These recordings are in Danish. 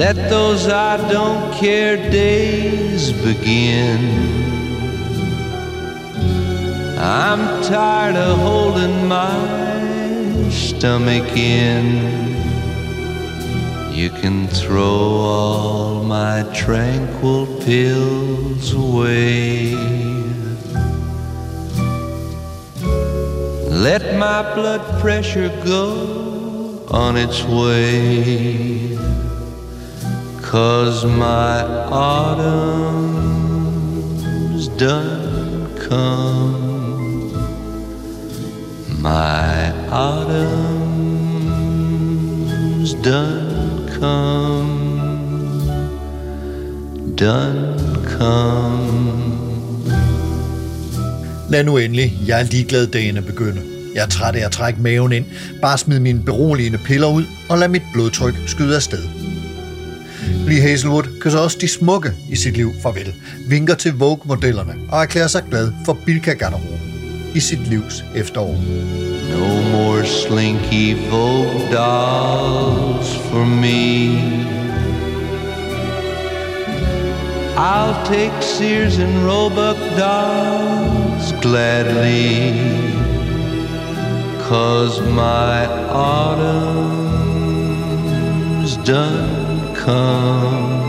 Let those I don't care days begin. I'm tired of holding my stomach in. You can throw all my tranquil pills away. Let my blood pressure go on its way. Cause my autumn's done come. My autumn's done come. Done come. Lad nu endelig, jeg er ligeglad dagene begynde. Jeg er træt af at trække maven ind. Bare smid mine beroligende piller ud og lad mit blodtryk skyde afsted. Lee Hazelwood kysser også de smukke i sit liv farvel, vinker til Vogue-modellerne og erklærer sig glad for Bilka-garderoben i sit livs efterår. No more slinky Vogue dolls for me. I'll take Sears and Roebuck dolls gladly. Cause my autumn's done come.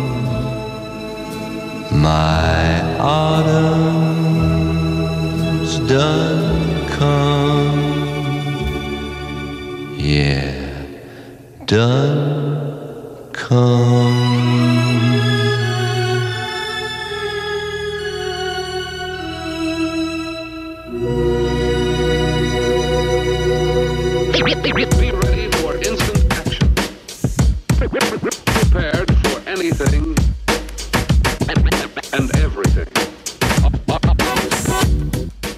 My autumn's done come. Yeah, done come.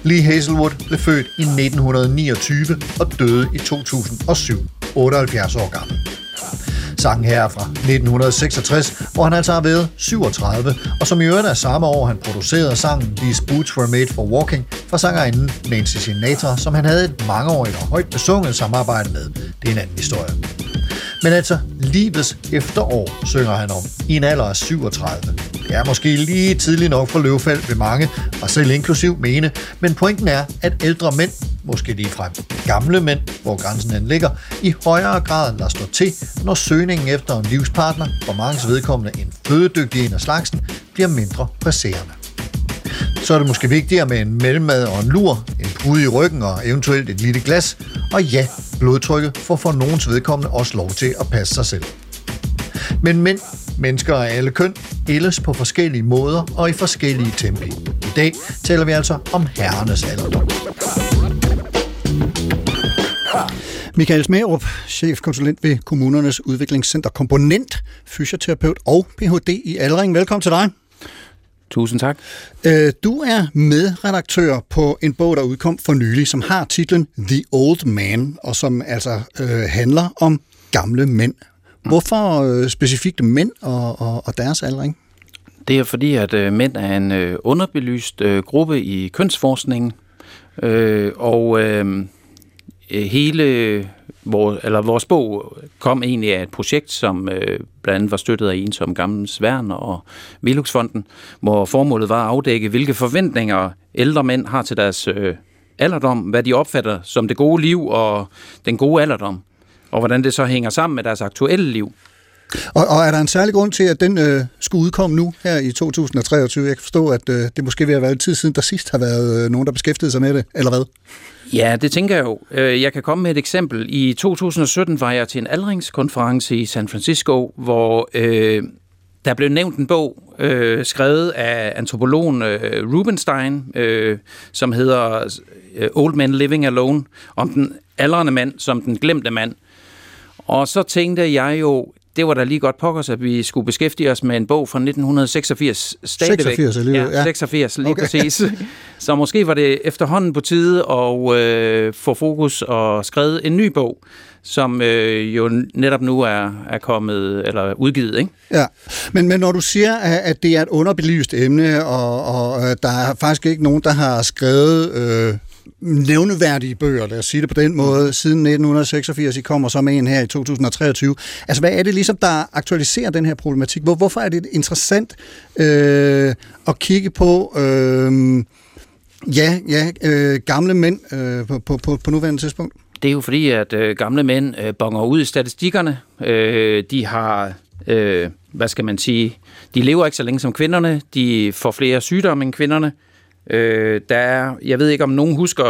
Lee Hazelwood blev født i 1929 og døde i 2007, 78 år gammel. Sangen her er fra 1966, hvor han altså har været 37, og som i øvrigt er samme år, han producerede sangen These Boots Were Made for Walking fra sangerinden Nancy Sinatra, som han havde et mangeårigt og højt besunget samarbejde med. Det er en anden historie. Men altså, livets efterår synger han om i en alder af 37. Det er måske lige tidligt nok for løvfald ved mange, og selv inklusiv mene, men pointen er, at ældre mænd, måske lige frem gamle mænd, hvor grænsen den ligger, i højere grad lader stå til, når søgningen efter en livspartner, for mange vedkommende en fødedygtig en af slagsen, bliver mindre presserende. Så er det måske vigtigere med en mellemmad og en lur, en pude i ryggen og eventuelt et lille glas, og ja, blodtrykket får for nogens vedkommende også lov til at passe sig selv. Men mænd, mennesker af alle køn, ældes på forskellige måder og i forskellige tempi. I dag taler vi altså om herrenes alderdom. Michael Smerup, chefkonsulent ved Kommunernes Udviklingscenter, komponent, fysioterapeut og Ph.D. i aldring. Velkommen til dig. Tusind tak. Øh, Du er medredaktør på en bog, der udkom for nylig, som har titlen The Old Man, og som altså øh, handler om gamle mænd. Hvorfor øh, specifikt mænd og, og, og deres aldring? Det er fordi, at øh, mænd er en øh, underbelyst øh, gruppe i kønsforskningen, øh, og øh, hele vores, eller vores bog kom egentlig af et projekt, som øh, blandt andet var støttet af en som Gamle Sværn og Veluxfonden, hvor formålet var at afdække, hvilke forventninger ældre mænd har til deres øh, alderdom, hvad de opfatter som det gode liv og den gode alderdom, og hvordan det så hænger sammen med deres aktuelle liv. Og, og er der en særlig grund til, at den øh, skulle udkomme nu her i 2023? Jeg kan forstå, at øh, det måske vil have været tid siden, der sidst har været øh, nogen, der beskæftigede sig med det, eller hvad? Ja, det tænker jeg jo. Øh, Jeg kan komme med et eksempel. I 2017 var jeg til en aldringskonference i San Francisco, hvor øh, der blev nævnt en bog, øh, skrevet af antropologen øh, Rubenstein, øh, som hedder øh, Old Men Living Alone, om den aldrende mand som den glemte mand. Og så tænkte jeg jo, det var da lige godt pokkers, at vi skulle beskæftige os med en bog fra 1986 stadigvæk. 86 alligevel, ja. ja. 86, lige Okay. præcis. Så måske var det efterhånden på tide at øh, få fokus og skrevet en ny bog, som øh, jo netop nu er, er kommet, eller udgivet, ikke? Ja, men, men når du siger, at at det er et underbelyst emne, og, og øh, der er faktisk ikke nogen, der har skrevet øh, nævneværdige bøger, lad os sige det på den måde, siden 1986, I kommer så med en her i 2023. Altså, hvad er det ligesom, der aktualiserer den her problematik? Hvor, hvorfor er det interessant øh, at kigge på... Øh, Ja, ja, øh, gamle mænd øh, på, på, på, på nuværende tidspunkt. Det er jo fordi, at øh, gamle mænd øh, bonger ud i statistikkerne. Øh, de har, øh, hvad skal man sige, de lever ikke så længe som kvinderne. De får flere sygdomme end kvinderne. Øh, der er, jeg ved ikke om nogen husker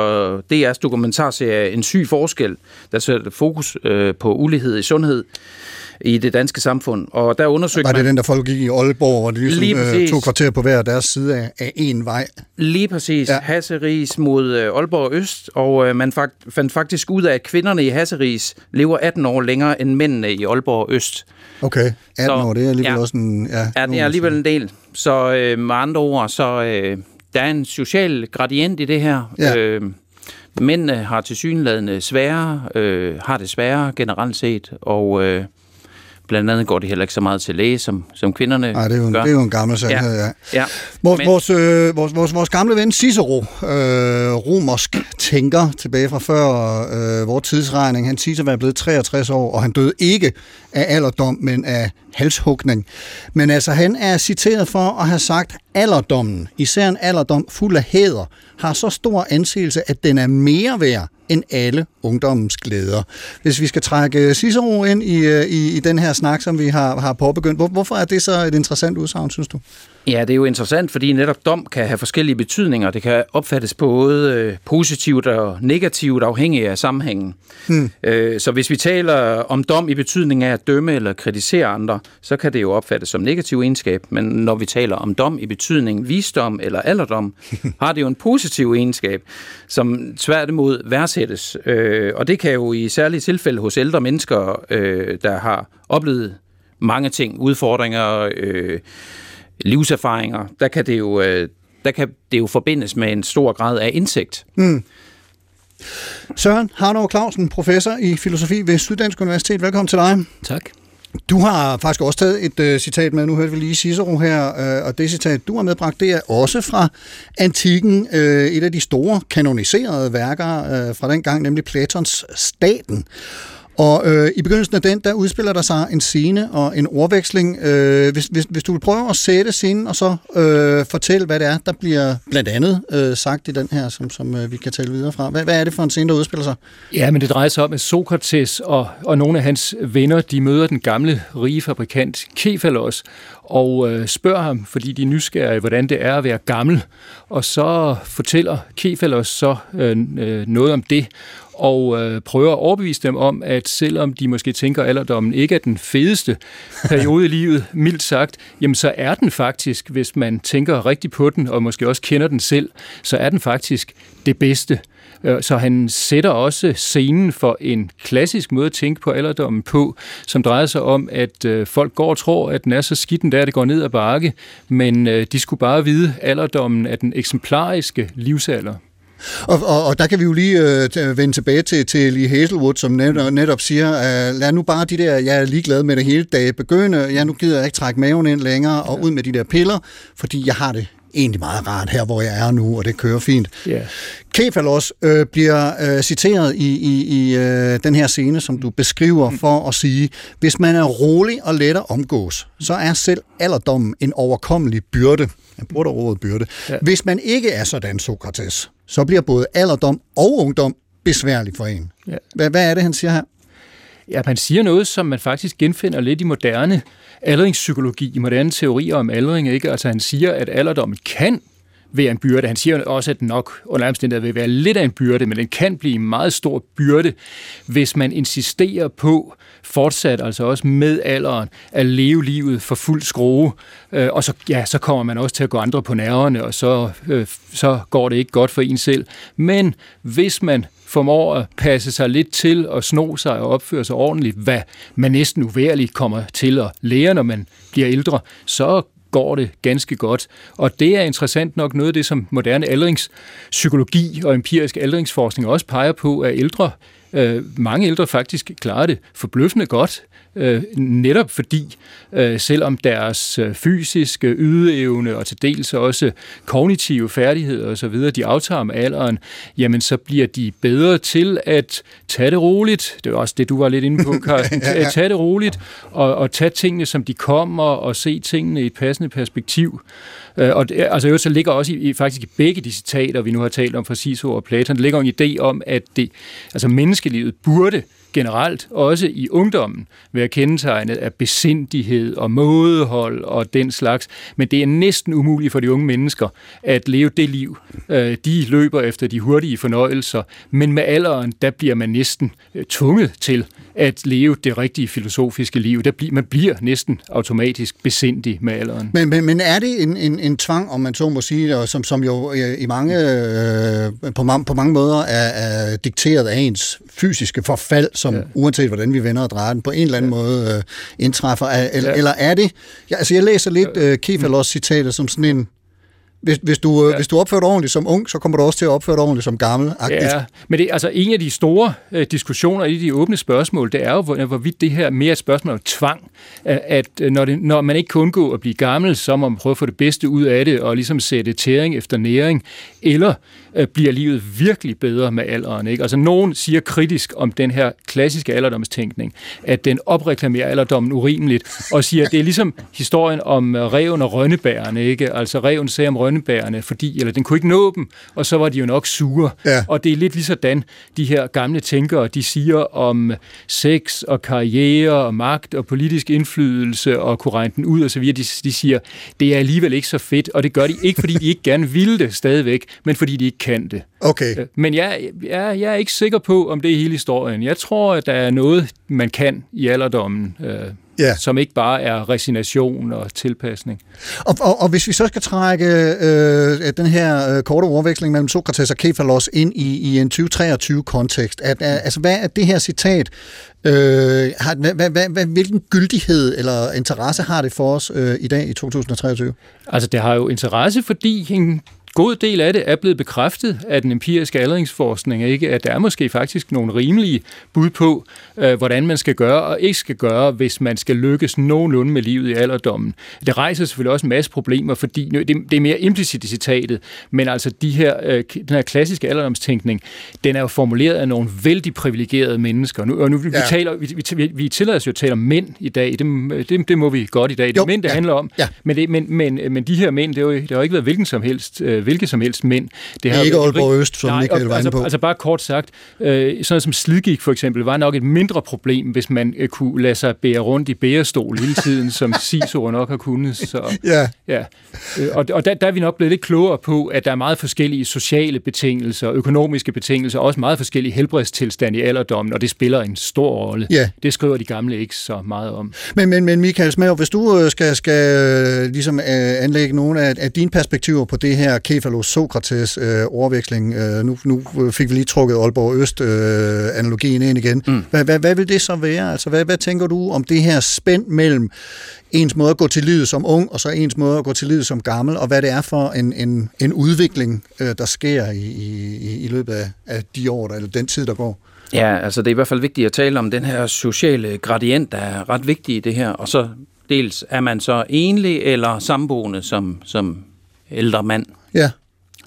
DR's dokumentarserie En syg forskel, der sætter fokus øh, på ulighed i sundhed i det danske samfund. Og der undersøgte Var det man den, der foregik i Aalborg, hvor Lige ligesom øh, præcis. to kvarter på hver deres side af, af en vej? Lige præcis. Ja. Hasseris mod øh, Aalborg Øst, og øh, man fakt, fandt faktisk ud af, at kvinderne i Hasseris lever 18 år længere end mændene i Aalborg Øst. Okay, 18 Så, år, det er alligevel ja. også en... Ja, Ja, det er alligevel en del. Så øh, med andre ord, så øh, der er en social gradient i det her. Ja. Øh, mændene har til synlædende sværere, øh, har det sværere generelt set, og øh, blandt andet går det heller ikke så meget til læge, som, som kvinderne Nej, det er, jo en, gør. det er jo en gammel sandhed, ja. ja. ja. Vores, Men- vores, øh, vores, vores, vores gamle ven Cicero, øh, romersk tænker tilbage fra før øh, vores tidsregning, han siger at være blevet 63 år, og han døde ikke af alderdom, men af halshugning. Men altså, han er citeret for at have sagt, alderdommen, især en alderdom fuld af hæder, har så stor anseelse, at den er mere værd end alle ungdommens glæder. Hvis vi skal trække Cicero ind i, øh, i, i den her snak, som vi har, har påbegyndt, hvor, hvorfor er det så et interessant udsagn, synes du? Ja, det er jo interessant, fordi netop dom kan have forskellige betydninger. Det kan opfattes både øh, positivt og negativt afhængig af sammenhængen. Hmm. Øh, så hvis vi taler om dom i betydning af at dømme eller kritisere andre, så kan det jo opfattes som negativ egenskab. Men når vi taler om dom i betydning visdom eller alderdom, har det jo en positiv egenskab, som tværtimod værdsættes. Øh, og det kan jo i særlige tilfælde hos ældre mennesker, øh, der har oplevet mange ting, udfordringer, øh, livserfaringer, der kan det jo, øh, der kan det jo forbindes med en stor grad af indsigt. Søren Harnov Clausen, professor i filosofi ved Syddansk Universitet. Velkommen til dig. Tak. Du har faktisk også taget et øh, citat med, nu hørte vi lige Cicero her, øh, og det citat, du har medbragt, det er også fra antikken, øh, et af de store kanoniserede værker øh, fra dengang, nemlig Platons Staten. Og øh, i begyndelsen af den, der udspiller der sig en scene og en ordveksling. Øh, hvis, hvis, hvis du vil prøve at sætte scenen, og så øh, fortælle, hvad det er, der bliver blandt andet øh, sagt i den her, som, som øh, vi kan tale videre fra. Hvad, hvad er det for en scene, der udspiller sig? Ja, men det drejer sig om, at Sokrates og, og nogle af hans venner, de møder den gamle rige fabrikant Kefalos og øh, spørger ham, fordi de er nysgerrige, hvordan det er at være gammel. Og så fortæller Kefalos så øh, øh, noget om det, og øh, prøver at overbevise dem om, at selvom de måske tænker, at alderdommen ikke er den fedeste periode i livet, mildt sagt, jamen så er den faktisk, hvis man tænker rigtigt på den, og måske også kender den selv, så er den faktisk det bedste. Øh, så han sætter også scenen for en klassisk måde at tænke på alderdommen på, som drejer sig om, at øh, folk går og tror, at den er så skidt, den der, det går ned ad bakke, men øh, de skulle bare vide, at alderdommen er den eksemplariske livsalder. Og, og, og der kan vi jo lige øh, vende tilbage til, til Lee Hazelwood, som netop, netop siger, øh, lad nu bare de der, jeg er ligeglad med det hele dag, begynde, ja, nu gider jeg ikke trække maven ind længere, og ud med de der piller, fordi jeg har det egentlig meget rart her, hvor jeg er nu, og det kører fint. Ja. Kefalos øh, bliver øh, citeret i, i, i øh, den her scene, som du beskriver, for at sige, hvis man er rolig og let at omgås, så er selv alderdommen en overkommelig byrde. Jeg bruger ordet byrde. Ja. Hvis man ikke er sådan, Sokrates, så bliver både alderdom og ungdom besværligt for en. Ja. Hvad, hvad er det, han siger her? Ja, man siger noget, som man faktisk genfinder lidt i moderne aldringspsykologi, i moderne teorier om aldring. Ikke? Altså han siger, at alderdommen kan være en byrde. Han siger også, at den nok under omstændigheder vil være lidt af en byrde, men den kan blive en meget stor byrde, hvis man insisterer på fortsat, altså også med alderen, at leve livet for fuld skrue, øh, og så, ja, så kommer man også til at gå andre på nerverne, og så, øh, så går det ikke godt for en selv. Men hvis man formår at passe sig lidt til og sno sig og opføre sig ordentligt, hvad man næsten uværligt kommer til at lære, når man bliver ældre, så går det ganske godt. Og det er interessant nok noget af det, som moderne aldringspsykologi og empirisk aldringsforskning også peger på, at ældre øh, mange ældre faktisk klarer det forbløffende godt, øh, netop fordi, øh, selvom deres øh, fysiske ydeevne og til dels også kognitive færdigheder osv., de aftager med alderen, jamen så bliver de bedre til at tage det roligt. Det er også det, du var lidt inde på, Carsten. ja. Tage det roligt og, og tage tingene, som de kommer, og se tingene i et passende perspektiv. Øh, og det, altså, så ligger også i, i, faktisk i begge de citater, vi nu har talt om fra Cicero og Platon, der ligger en idé om, at det, altså menneskelivet burde generelt, også i ungdommen, være kendetegnet af besindighed og mådehold og den slags. Men det er næsten umuligt for de unge mennesker at leve det liv. Øh, de løber efter de hurtige fornøjelser, men med alderen, der bliver man næsten øh, tvunget til at leve det rigtige filosofiske liv. Der bliver, man bliver næsten automatisk besindig med alderen. Men, men, men er det en, en, en tvang, om man så må sige, og som, som jo øh, i mange, øh, på, man, på mange måder er, er dikteret af ens fysiske forfald, som ja. uanset hvordan vi vender og drejer den, på en eller anden ja. måde øh, indtræffer? Eller, ja. eller er det... Ja, altså jeg læser lidt øh, Kefalos citater som sådan en hvis, hvis, du, øh, ja. hvis du opfører dig ordentligt som ung, så kommer du også til at opføre dig ordentligt som gammel. Ja, men det, altså, en af de store øh, diskussioner i de åbne spørgsmål, det er jo, hvor, hvorvidt det her mere et spørgsmål om tvang. At, øh, når, det, når man ikke kan undgå at blive gammel, så må man prøve at få det bedste ud af det, og ligesom sætte tæring efter næring. Eller øh, bliver livet virkelig bedre med alderen. Ikke? Altså nogen siger kritisk om den her klassiske alderdomstænkning, at den opreklamerer alderdommen urimeligt, og siger, at det er ligesom historien om øh, reven og rønnebærerne. Ikke? Altså reven sagde om rønnebærerne, fordi eller den kunne ikke nå dem, og så var de jo nok sure. Ja. Og det er lidt lige sådan, de her gamle tænkere, de siger om sex og karriere og magt og politisk indflydelse og kunne regne den ud og så videre. De, de siger, det er alligevel ikke så fedt, og det gør de ikke, fordi de ikke gerne vil det stadigvæk, men fordi de ikke kan det. Okay. Øh, men jeg, jeg, jeg er ikke sikker på, om det er hele historien. Jeg tror, at der er noget, man kan i alderdommen, øh, ja. som ikke bare er resignation og tilpasning. Og, og, og hvis vi så skal trække øh, den her øh, korte overveksling mellem Sokrates og Kefalos ind i, i en 2023-kontekst, at, at, altså hvad er det her citat, øh, har, hvad, hvad, hvad, hvilken gyldighed eller interesse har det for os øh, i dag i 2023? Altså det har jo interesse, fordi en god del af det er blevet bekræftet af den empiriske aldringsforskning, ikke? at der er måske faktisk nogle rimelige bud på, øh, hvordan man skal gøre og ikke skal gøre, hvis man skal lykkes nogenlunde med livet i alderdommen. Det rejser selvfølgelig også en masse problemer, fordi det, det er mere implicit i citatet, men altså de her, øh, den her klassiske alderdomstænkning, den er jo formuleret af nogle vældig privilegerede mennesker. Nu, og nu, ja. vi, taler, vi, vi, vi tillader os jo at tale om mænd i dag. Det, det, det må vi godt i dag. Det er mænd, det ja. handler om. Ja. Men, det, men, men, men de her mænd, det har jo, det har jo ikke været hvilken som helst øh, hvilke som helst mænd. Det har ikke Aalborg Øst, som nej, Michael var altså, på. Altså bare kort sagt, øh, sådan som slidgik for eksempel, var nok et mindre problem, hvis man øh, kunne lade sig bære rundt i bærestol hele tiden, som Siso nok har kunnet. Så, ja. ja. Øh, og og der, der er vi nok blevet lidt klogere på, at der er meget forskellige sociale betingelser, økonomiske betingelser, og også meget forskellige helbredstilstande i alderdommen, og det spiller en stor rolle. Ja. Det skriver de gamle ikke så meget om. Men, men, men Michael Smager, hvis du øh, skal, skal ligesom anlægge nogle af, af dine perspektiver på det her Kefalos Sokrates øh, overveksling. Øh, nu, nu fik vi lige trukket Aalborg Øst-analogien øh, ind igen. Mm. Hvad, hvad, hvad vil det så være? Altså, hvad, hvad tænker du om det her spænd mellem ens måde at gå til livet som ung, og så ens måde at gå til livet som gammel, og hvad det er for en, en, en udvikling, øh, der sker i, i, i løbet af, af de år, der, eller den tid, der går? Ja, altså det er i hvert fald vigtigt at tale om den her sociale gradient, der er ret vigtig i det her, og så dels er man så enlig eller samboende som, som ældre mand. Ja.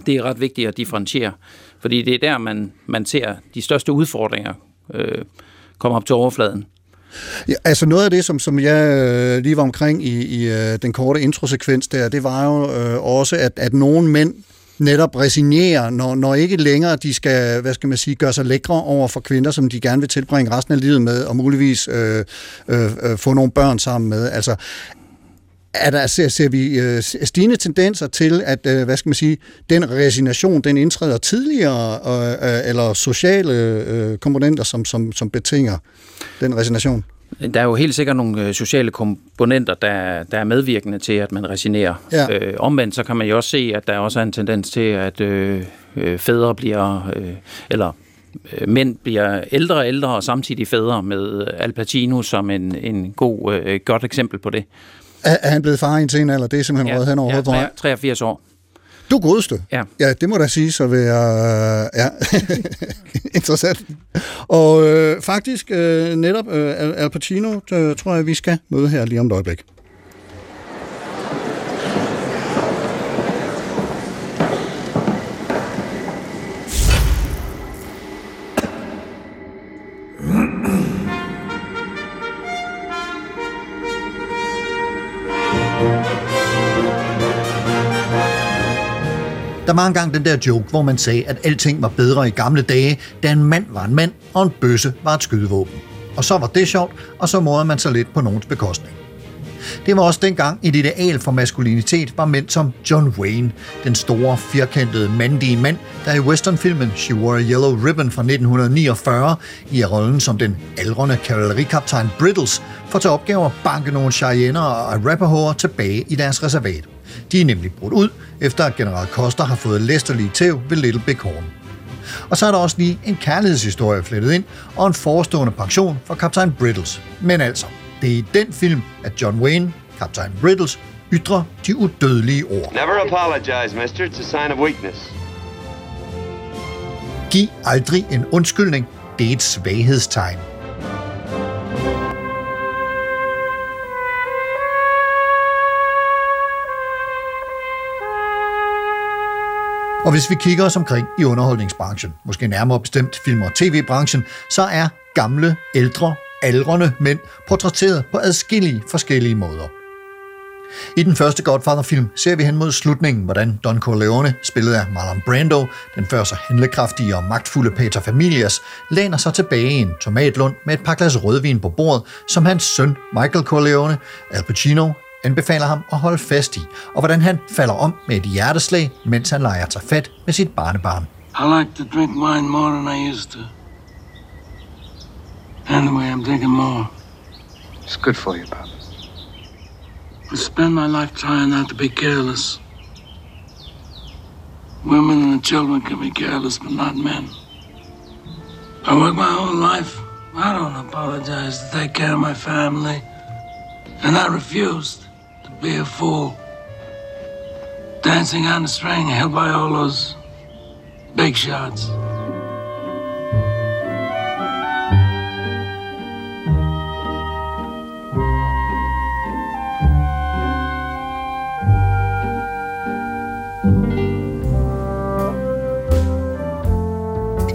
Det er ret vigtigt at differentiere, fordi det er der, man, man ser de største udfordringer øh, komme op til overfladen. Ja, altså noget af det, som, som jeg øh, lige var omkring i, i øh, den korte introsekvens der, det var jo øh, også, at, at nogle mænd netop resignerer, når, når ikke længere de skal, hvad skal man sige, gøre sig lækre over for kvinder, som de gerne vil tilbringe resten af livet med, og muligvis øh, øh, øh, få nogle børn sammen med. Altså, er der, ser, ser vi øh, stigende tendenser til, at øh, hvad skal man sige, den resignation, den indtræder tidligere, øh, øh, eller sociale øh, komponenter, som, som, som betinger den resignation? Der er jo helt sikkert nogle øh, sociale komponenter, der, der er medvirkende til, at man resignerer. Ja. Øh, omvendt så kan man jo også se, at der også er en tendens til, at øh, øh, fædre bliver, øh, eller øh, mænd bliver ældre og ældre, og samtidig fædre med Al Pacino som en, en god, øh, godt eksempel på det. Er, er han blevet far i en sen alder? Det er simpelthen ja, røget hen over ja, hovedet på mig. 83 år. Du godeste. Ja. Ja, det må da sige, så vil jeg... Ja, interessant. Og øh, faktisk øh, netop øh, Al Al Pacino, øh, tror jeg, vi skal møde her lige om et øjeblik. Der var engang den der joke, hvor man sagde, at alting var bedre i gamle dage, da en mand var en mand, og en bøsse var et skydevåben. Og så var det sjovt, og så måede man sig lidt på nogens bekostning. Det var også dengang et ideal for maskulinitet var mænd som John Wayne, den store, firkantede, mandige mand, der i westernfilmen She Wore a Yellow Ribbon fra 1949 i rollen som den aldrende kavalerikaptajn Brittles får til opgave at banke nogle Cheyenner og Arapahoer tilbage i deres reservat. De er nemlig brudt ud, efter at general Coster har fået læsterlige tæv ved Little Big Horn. Og så er der også lige en kærlighedshistorie flettet ind, og en forestående pension for kaptajn Brittles. Men altså, det er i den film, at John Wayne, kaptajn Brittles, ytrer de udødelige ord. Never apologize, mister. It's a sign of weakness. Giv aldrig en undskyldning. Det er et svaghedstegn. Og hvis vi kigger os omkring i underholdningsbranchen, måske nærmere bestemt film- og tv-branchen, så er gamle, ældre, aldrende mænd portrætteret på adskillige forskellige måder. I den første Godfather-film ser vi hen mod slutningen, hvordan Don Corleone, spillet af Marlon Brando, den før så handlekraftige og magtfulde Peter Familias, læner sig tilbage i en tomatlund med et par glas rødvin på bordet, som hans søn Michael Corleone, Al Pacino, anbefaler ham at holde fast i, og hvordan han falder om med et hjerteslag, mens han leger sig fat med sit barnebarn. I like to drink wine more than I used to. Anyway, I'm drinking more. It's good for you, Papa. I spend my life trying not to be careless. Women and children can be careless, but not men. I work my whole life. I don't apologize to take care of my family. And I refused to be a fool. Dancing on the string held by all those big shots.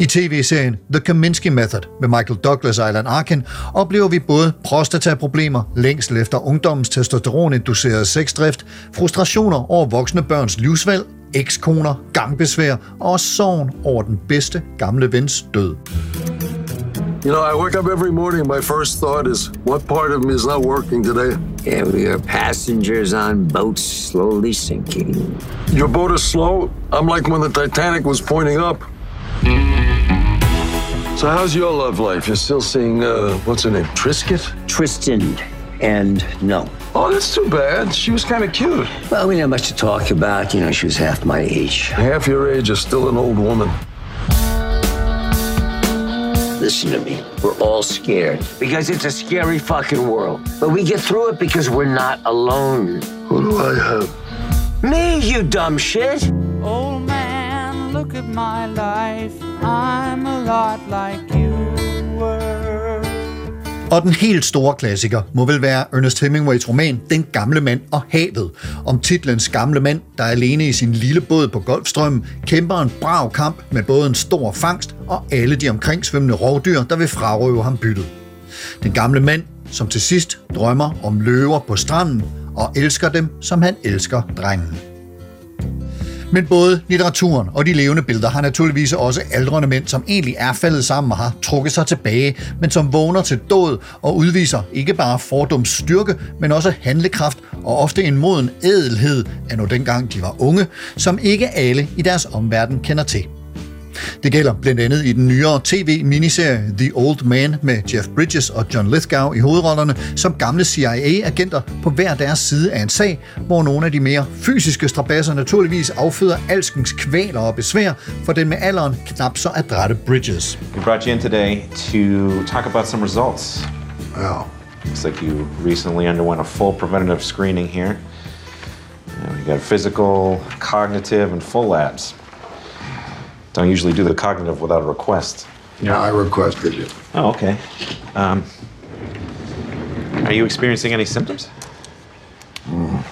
I tv-serien The Kaminsky Method med Michael Douglas og Alan Arkin oplever vi både prostataproblemer, længsel efter ungdommens testosteroninducerede sexdrift, frustrationer over voksne børns livsvalg, ekskoner, gangbesvær og også sorgen over den bedste gamle vens død. You know, I wake up every morning. My first thought is, what part of me is not working today? Yeah, we are passengers on boats slowly sinking. Your boat is slow. I'm like when the Titanic was pointing up. So how's your love life? You're still seeing, uh, what's her name, Trisket? Tristan and no. Oh, that's too bad. She was kind of cute. Well, we didn't have much to talk about. You know, she was half my age. Half your age is still an old woman. Listen to me. We're all scared because it's a scary fucking world. But we get through it because we're not alone. Who do I have? Me, you dumb shit. Look at my life. I'm a lot like you were. Og den helt store klassiker må vel være Ernest Hemingways roman Den gamle mand og havet, om titlens gamle mand, der alene i sin lille båd på Golfstrømmen kæmper en brav kamp med både en stor fangst og alle de omkringsvømmende rovdyr, der vil frarøve ham byttet. Den gamle mand, som til sidst drømmer om løver på stranden og elsker dem, som han elsker drengen. Men både litteraturen og de levende billeder har naturligvis også aldrende mænd, som egentlig er faldet sammen og har trukket sig tilbage, men som vågner til død og udviser ikke bare fordoms styrke, men også handlekraft og ofte en moden ædelhed af nu dengang de var unge, som ikke alle i deres omverden kender til. Det gælder blandt andet i den nyere tv-miniserie The Old Man med Jeff Bridges og John Lithgow i hovedrollerne som gamle CIA-agenter på hver deres side af en sag, hvor nogle af de mere fysiske strabasser naturligvis afføder alskens kvaler og besvær for den med alderen knap så adrette Bridges. We brought you in today to talk about some results. Wow. Looks like you recently underwent a full preventative screening here. Uh, You got physical, cognitive, and full labs. Don't usually do the cognitive without a request. Yeah, I requested it. Oh, okay. Um, are you experiencing any symptoms?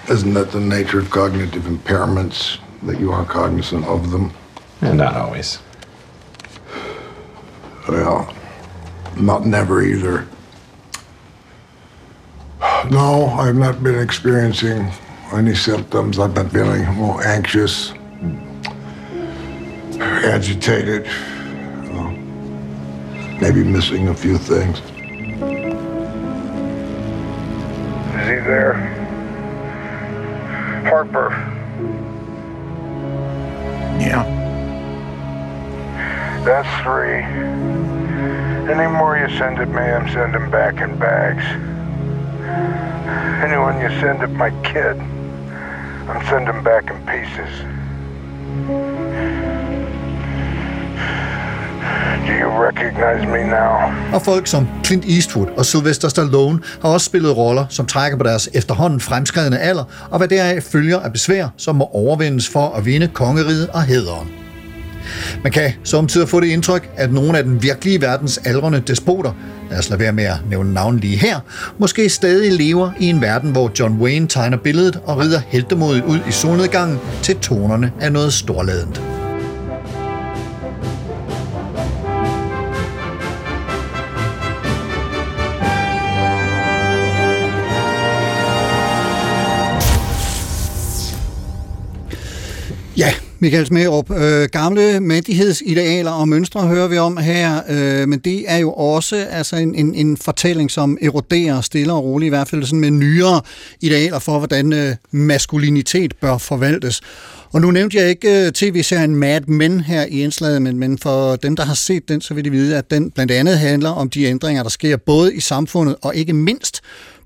Isn't that the nature of cognitive impairments, that you are cognizant of them? And not always. Well, not never either. No, I've not been experiencing any symptoms. I've been feeling more anxious, agitated, uh, maybe missing a few things. Is he there? Harper. Yeah. That's three. Any more you send at me, I'm sending back in bags. Anyone you send at my kid, I'm sending back in pieces. Do you recognize me now? Og folk som Clint Eastwood og Sylvester Stallone har også spillet roller, som trækker på deres efterhånden fremskredende alder, og hvad deraf følger af besvær, som må overvindes for at vinde kongeriget og hederen. Man kan samtidig få det indtryk, at nogle af den virkelige verdens aldrende despoter, lad os lade være med at nævne navn lige her, måske stadig lever i en verden, hvor John Wayne tegner billedet og rider heltemodigt ud i solnedgangen til tonerne af noget storladent. Michael Smerup, øh, gamle mandighedsidealer og mønstre hører vi om her, øh, men det er jo også altså en, en, en fortælling, som eroderer stille og roligt, i hvert fald sådan med nyere idealer for, hvordan øh, maskulinitet bør forvaltes. Og nu nævnte jeg ikke øh, tv-serien Mad Men her i indslaget, men, men for dem, der har set den, så vil de vide, at den blandt andet handler om de ændringer, der sker både i samfundet og ikke mindst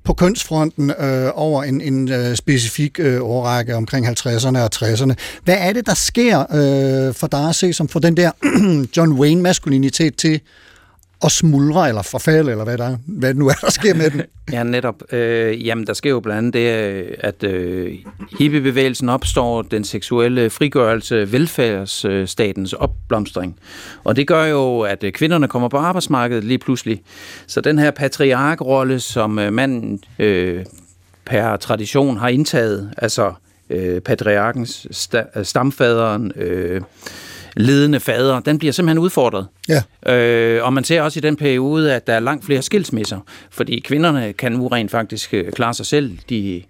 på kønsfronten øh, over en, en øh, specifik øh, årrække omkring 50'erne og 60'erne. Hvad er det, der sker øh, for dig at se, som får den der John Wayne-maskulinitet til og smuldre eller forfalde, eller hvad, der, hvad nu er, der sker med den? Ja, netop. Øh, jamen, der sker jo blandt andet det, at øh, hippiebevægelsen opstår, den seksuelle frigørelse, velfærdsstatens opblomstring. Og det gør jo, at øh, kvinderne kommer på arbejdsmarkedet lige pludselig. Så den her patriarkrolle, som øh, manden øh, per tradition har indtaget, altså øh, patriarkens sta- stamfaderen, øh, ledende fader, den bliver simpelthen udfordret. Ja. Øh, og man ser også i den periode, at der er langt flere skilsmisser, fordi kvinderne kan nu rent faktisk øh, klare sig selv. De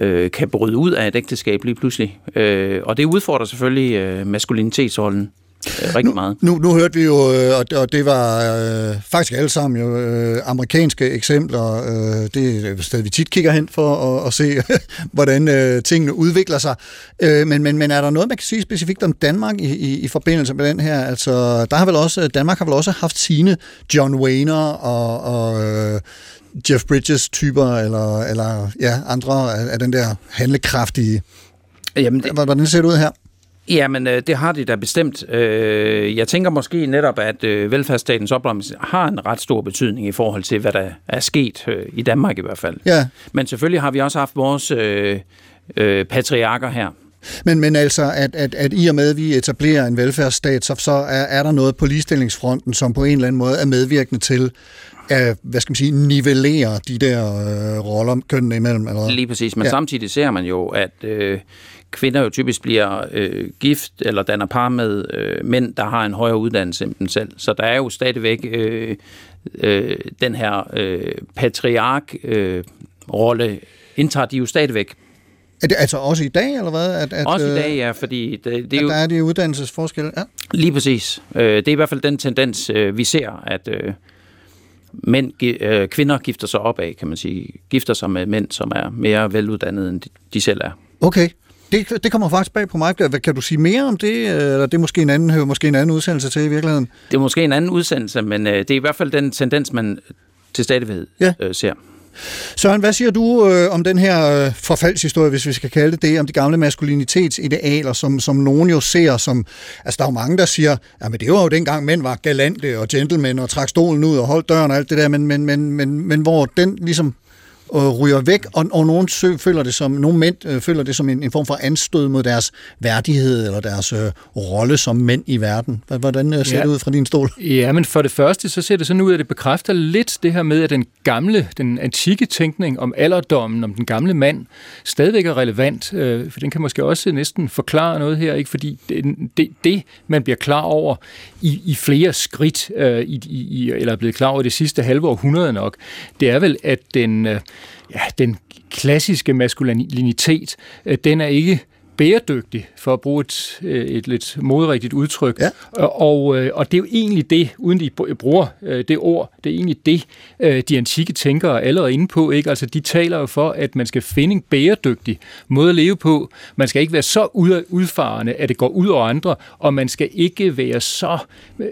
øh, kan bryde ud af et ægteskab lige pludselig. Øh, og det udfordrer selvfølgelig øh, maskulinitetsrollen øh, rigtig meget. Nu, nu hørte vi jo, øh, og det- var øh, faktisk alle sammen jo øh, amerikanske eksempler. Øh, det er et sted, vi tit kigger hen for at, at se, hvordan øh, tingene udvikler sig. Øh, men, men, men er der noget, man kan sige specifikt om Danmark i, i, i forbindelse med den her? Altså, der har vel også, Danmark har vel også haft sine John Wayner og, og øh, Jeff Bridges typer, eller, eller ja, andre af, af den der handlekraftige. Jamen, det, Hvordan ser det ud her? Jamen, øh, det har de da bestemt. Øh, Jeg tænker måske netop, at øh, velfærdsstatens opblomstring har en ret stor betydning i forhold til, hvad der er sket i Danmark i hvert fald. Ja. Men selvfølgelig har vi også haft vores øh, øh, patriarker her. Men, men altså, at, at, at i og med, at vi etablerer en velfærdsstat, så, så er, er der noget på ligestillingsfronten, som på en eller anden måde er medvirkende til at, hvad skal man sige, nivellere de der øh, roller kønnene imellem. Eller? Lige præcis, men ja. samtidig ser man jo, at øh, kvinder jo typisk bliver øh, gift eller danner par med øh, mænd, der har en højere uddannelse end dem selv. Så der er jo stadigvæk øh, øh, den her øh, patriark-rolle, indtager de jo stadigvæk Er det altså også i dag, eller hvad? At, at, Også i øh, dag, ja, fordi det, det er jo... der er de uddannelsesforskelle? Ja. Lige præcis. Øh, Det er i hvert fald den tendens, øh, vi ser, at øh, mænd, øh, kvinder gifter sig op af, kan man sige. Gifter sig med mænd, som er mere veluddannede, end de selv er. Okay. Det, det kommer faktisk bag på mig. Hvad- Kan du sige mere om det? Eller det er måske en anden, hører måske en anden udsendelse til i virkeligheden? Det er måske en anden udsendelse, men øh, det er i hvert fald den tendens, man til stadighed Ja. øh, ser. Søren, hvad siger du øh, om den her øh, forfaldshistorie, hvis vi skal kalde det det, om de gamle maskulinitetsidealer, som, som nogen jo ser som... Altså, der er jo mange, der siger, men det var jo dengang mænd var galante og gentlemen og trak stolen ud og holdt døren og alt det der, men, men, men, men, men hvor den ligesom øh, ryger væk, og, og nogen sø, føler det som, nogle mænd øh, føler det som en, en form for anstød mod deres værdighed eller deres øh, rolle som mænd i verden. Hvordan øh, ser Ja. det ud fra din stol? Ja, men for det første, så ser det sådan ud, at det bekræfter lidt det her med, at den gamle, den antikke tænkning om alderdommen, om den gamle mand, stadigvæk er relevant, øh, for den kan måske også næsten forklare noget her, ikke? fordi det, det, det man bliver klar over i, i flere skridt, øh, i, i, eller er blevet klar over det sidste halve århundrede nok, det er vel, at den, øh, ja, den klassiske maskulinitet, øh, den er ikke bæredygtig, for at bruge et, øh, et lidt modrigtigt udtryk. Ja. Og, øh, og det er jo egentlig det, uden de br- bruger øh, det ord, det er egentlig det, de antikke tænkere er allerede inde på. Ikke? Altså, de taler jo for, at man skal finde en bæredygtig måde at leve på. Man skal ikke være så ud- udfarende, at det går ud over andre, og man skal ikke være så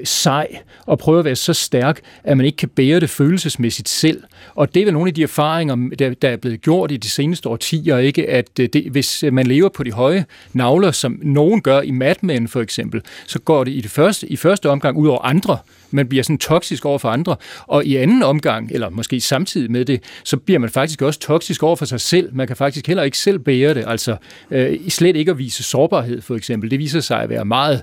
sej og prøve at være så stærk, at man ikke kan bære det følelsesmæssigt selv. Og det er vel nogle af de erfaringer, der, der er blevet gjort i de seneste årtier, ikke? at det, hvis man lever på de høje navler, som nogen gør i Mad Men for eksempel, så går det i, det første, i første omgang ud over andre. Man bliver sådan toksisk over for andre. Og i anden omgang, eller måske samtidig med det, så bliver man faktisk også toksisk over for sig selv. Man kan faktisk heller ikke selv bære det. Altså øh, slet ikke at vise sårbarhed for eksempel. Det viser sig at være meget,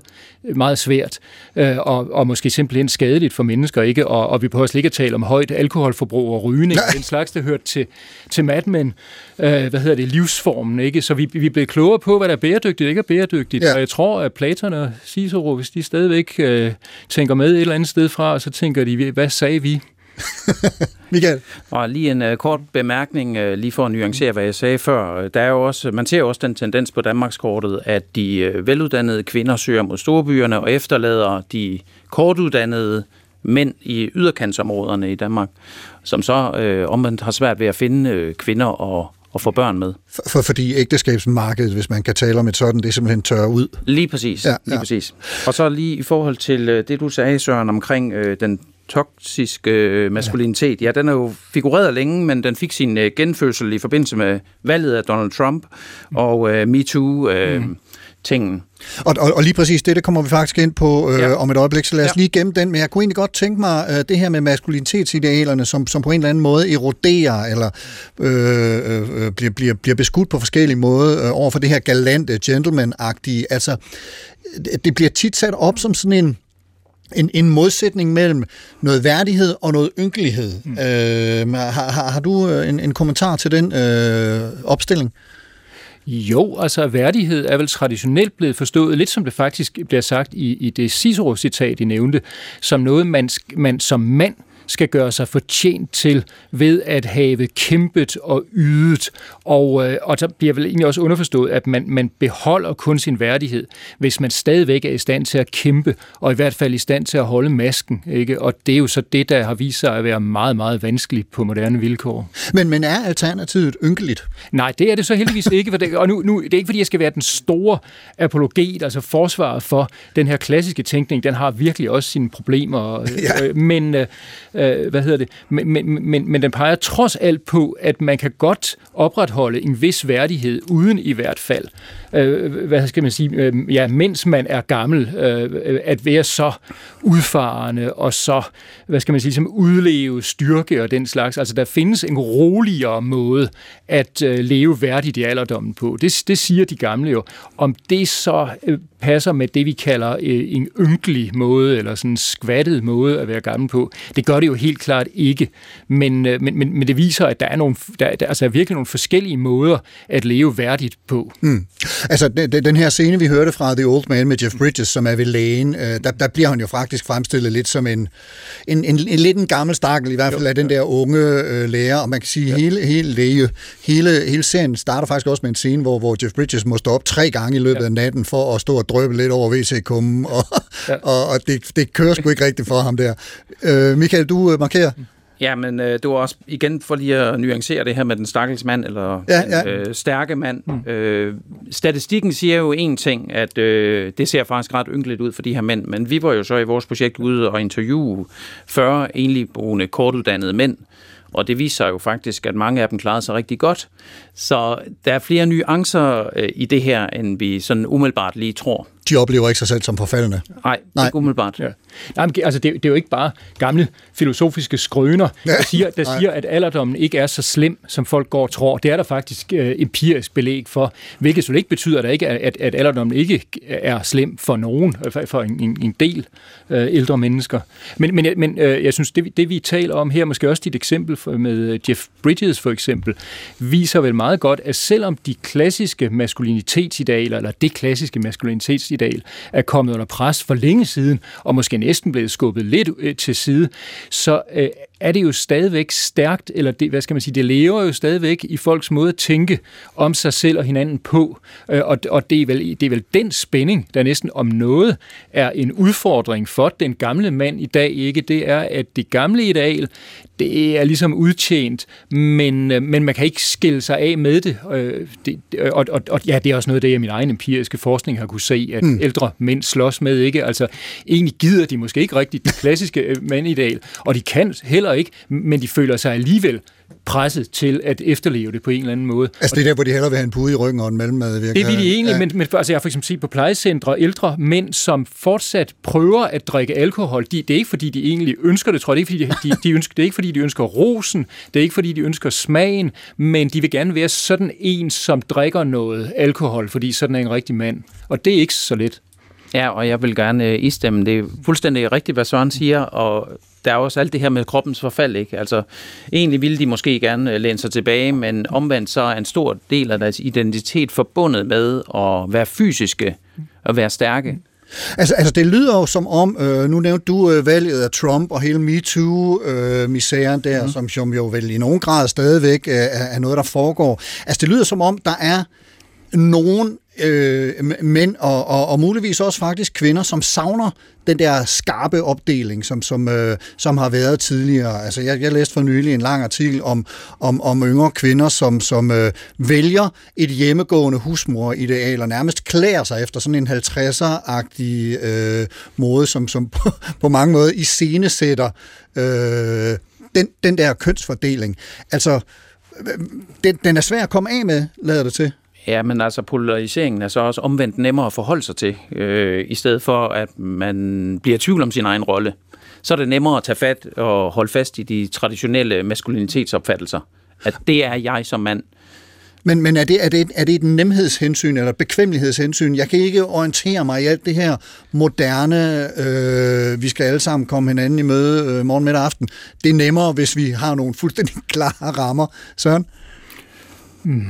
meget svært øh, og, og måske simpelthen skadeligt for mennesker. ikke Og, og vi behøver slet ikke at tale om højt alkoholforbrug og rygning. Den slags, der hørt til, til Mad Men. Øh, hvad hedder det? Livsformen. ikke Så vi, vi blevet klogere på, hvad der er bæredygtigt og ikke er bæredygtigt. Ja. Og jeg tror, at Platon og Cicero, hvis de stadigvæk øh, tænker med et eller andet sted fra, så tænker de, hvad sagde vi? Michael? Og lige en uh, kort bemærkning, uh, lige for at nuancere, hvad jeg sagde før. Der er jo også, man ser jo også den tendens på Danmarkskortet, at de uh, veluddannede kvinder søger mod storbyerne og efterlader de kortuddannede mænd i yderkantsområderne i Danmark, som så uh, omvendt har svært ved at finde uh, kvinder og, og få børn med. For, for, fordi ægteskabsmarkedet, hvis man kan tale om et sådan, det er simpelthen tørre ud. Lige præcis. Ja, Ja, lige ja. præcis. Og så lige i forhold til øh, det, du sagde, Søren, omkring øh, den toksiske øh, maskulinitet. Ja, den er jo figureret længe, men den fik sin øh, genfødsel i forbindelse med valget af Donald Trump og øh, MeToo-tingen. Og, og, og lige præcis det, det kommer vi faktisk ind på øh, ja. Om et øjeblik, så lad os ja. Lige gemme den. Men jeg kunne egentlig godt tænke mig øh, det her med maskulinitetsidealerne, som, som på en eller anden måde eroderer, eller øh, øh, bliver, bliver, bliver beskudt på forskellige måder øh, over for det her galante, gentleman-agtige. Altså, det- det bliver tit sat op som sådan en en, en modsætning mellem noget værdighed og noget ynkelighed. Mm. Øh, har, har, har du øh, en, en kommentar til den øh, opstilling? Jo, altså værdighed er vel traditionelt blevet forstået, lidt som det faktisk bliver sagt i, i det Cicero-citat, I nævnte, som noget, man, man som mand skal gøre sig fortjent til ved at have kæmpet og ydet. Og, øh, og der bliver vel egentlig også underforstået, at man, man beholder kun sin værdighed, hvis man stadigvæk er i stand til at kæmpe, og i hvert fald i stand til at holde masken. Ikke? Og det er jo så det, der har vist sig at være meget, meget vanskeligt på moderne vilkår. Men, men er alternativet ynkeligt? Nej, det er det så heldigvis ikke. For det, og nu, nu, det er ikke, fordi jeg skal være den store apologet, altså forsvar for den her klassiske tænkning. Den har virkelig også sine problemer. Ja. Øh, men, øh, øh, hvad hedder det? Men, men, men, men den peger trods alt på, at man kan godt opretholde en vis værdighed, uden i hvert fald, øh, hvad skal man sige, øh, ja, mens man er gammel, øh, at være så udfarende og så, hvad skal man sige, som udleve styrke og den slags. Altså, der findes en roligere måde at øh, leve værdigt i alderdommen på. Det, det siger de gamle jo. Om det så øh, passer med det, vi kalder øh, en ynkelig måde, eller sådan en skvattet måde at være gammel på, det gør det jo helt klart ikke. Men, øh, men, men, men det viser, at der er, nogle, der, der altså er virkelig nogle forskellige måder at leve værdigt på. Mm. Altså, den, den her scene, vi hørte fra The Old Man med Jeff Bridges, som er ved lægen, øh, der, der bliver han jo faktisk fremstillet lidt som en, en, en, en lidt en gammel stakkel, i hvert fald af den der unge øh, lærer, og man kan sige, ja. hele, hele, læge, hele, hele serien starter faktisk også med en scene, hvor, hvor Jeff Bridges må stå op tre gange i løbet ja. af natten for at stå og drøbe lidt over WC-kummen, og, ja. og, og det, det kører sgu ikke rigtigt for ham der. Øh, Michael, du øh, markerer. Ja, men øh, det var også, igen for lige at nuancere det her med den stakkels mand, eller ja, ja. Den, øh, stærke mand. Mm. Øh, statistikken siger jo en ting, at øh, det ser faktisk ret ynkeligt ud for de her mænd, men vi var jo så i vores projekt ude og interviewe 40 enlige boende, kortuddannede mænd, og det viser jo faktisk, at mange af dem klarede sig rigtig godt. Så der er flere nuancer øh, i det her, end vi sådan umiddelbart lige tror de oplever ikke sig selv som forfaldende. Nej, Nej. ikke umiddelbart. Ja. Nej, men, altså, det, det er jo ikke bare gamle filosofiske skrøner, ja. der, siger, der siger, at alderdommen ikke er så slem, som folk går og tror. Det er der faktisk øh, empirisk belæg for, hvilket så ikke betyder, at, ikke, at, at alderdommen ikke er slem for nogen, øh, for en, en, del øh, ældre mennesker. Men, men, men øh, jeg synes, det, det vi taler om her, måske også dit eksempel med Jeff Bridges for eksempel, viser vel meget godt, at selvom de klassiske maskulinitetsidealer, eller det klassiske maskulinitetsideal, er kommet under pres for længe siden, og måske næsten blevet skubbet lidt øh, til side, så øh, er det jo stadigvæk stærkt, eller det, hvad skal man sige, det lever jo stadigvæk i folks måde at tænke om sig selv og hinanden på, øh, og, og det, er vel, det er vel den spænding, der næsten om noget er en udfordring for den gamle mand i dag, ikke? Det er, at det gamle ideal, det er ligesom udtjent, men, øh, men man kan ikke skille sig af med det. Øh, det og, og, og ja, det er også noget af det, jeg min egen empiriske forskning har kunne se, at mm. ældre mænd slås med, ikke? Altså, egentlig gider de måske ikke rigtigt det klassiske mandideal, og de kan heller ikke, men de føler sig alligevel presset til at efterleve det på en eller anden måde. Altså det er der, hvor de hellere vil have en pude i ryggen og en mellemad. Det vil de egentlig, ja. men, men altså jeg har for eksempel set på plejecentre ældre mænd, som fortsat prøver at drikke alkohol. De, det er ikke fordi, de egentlig ønsker det, tror jeg. Det er, ikke, fordi de, de, de ønsker, det er ikke fordi, de ønsker rosen. Det er ikke fordi, de ønsker smagen, men de vil gerne være sådan en, som drikker noget alkohol, fordi sådan er en rigtig mand. Og det er ikke så let. Ja, og jeg vil gerne øh, istemme. Det er fuldstændig rigtigt, hvad Søren siger, og der er også alt det her med kroppens forfald, ikke? Altså, egentlig ville de måske gerne øh, læne sig tilbage, men omvendt så er en stor del af deres identitet forbundet med at være fysiske og være stærke. Altså, altså det lyder jo som om, øh, nu nævnte du øh, valget af Trump og hele MeToo-misæren øh, der, mm. som, som jo vel i nogen grad stadigvæk øh, er noget, der foregår. Altså det lyder som om, der er nogen øh, mænd og, og, og muligvis også faktisk kvinder, som savner den der skarpe opdeling, som, som, øh, som har været tidligere. Altså, jeg, jeg læste for nylig en lang artikel om, om, om yngre kvinder, som, som øh, vælger et hjemmegående husmor-ideal og nærmest klæder sig efter sådan en 50'er-agtig øh, måde, som, som på, på mange måder iscenesætter øh, den, den der kønsfordeling. Altså, øh, den, den er svær at komme af med, lader det til. Ja, men altså polariseringen er så også omvendt nemmere at forholde sig til, øh, i stedet for at man bliver i tvivl om sin egen rolle. Så er det nemmere at tage fat og holde fast i de traditionelle maskulinitetsopfattelser. At det er jeg som mand. Men, men er, det, er, det, er det et nemhedshensyn eller bekvemmeligheden? Jeg kan ikke orientere mig i alt det her moderne, øh, vi skal alle sammen komme hinanden i møde øh, morgen, middag aften. Det er nemmere, hvis vi har nogle fuldstændig klare rammer. Søren? Hmm.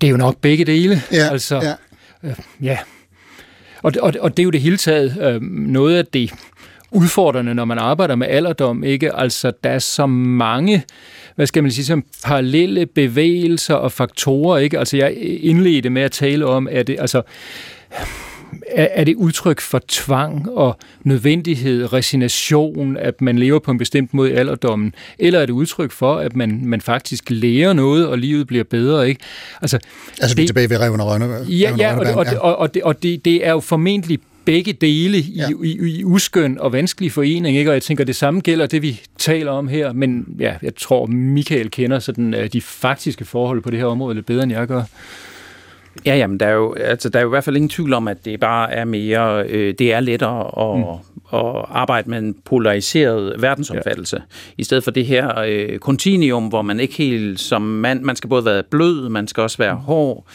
Det er jo nok begge dele. Ja, altså, ja. Øh, ja. Og, og, og det er jo det hele taget øh, noget af det udfordrende, når man arbejder med alderdom, ikke? Altså, der er så mange, hvad skal man sige, som parallelle bevægelser og faktorer, ikke? Altså, jeg indledte med at tale om, at det, altså, er, er det udtryk for tvang og nødvendighed, resignation, at man lever på en bestemt måde i alderdommen, eller er det udtryk for, at man, man faktisk lærer noget, og livet bliver bedre, ikke? Altså, altså det, vi er tilbage ved Reven og Rønne. Ja, ja, og, og, og, og, det, og det, det er jo formentlig begge dele i, ja. i, i uskøn og vanskelig forening, ikke? og jeg tænker, det samme gælder det, vi taler om her, men ja, jeg tror, Michael kender sådan, uh, de faktiske forhold på det her område lidt bedre, end jeg gør. Ja, jamen, der er, jo, altså, der er jo i hvert fald ingen tvivl om, at det bare er mere, øh, det er lettere at, mm. at arbejde med en polariseret verdensopfattelse, ja. i stedet for det her øh, kontinuum, hvor man ikke helt som mand, man skal både være blød, man skal også være mm. hård,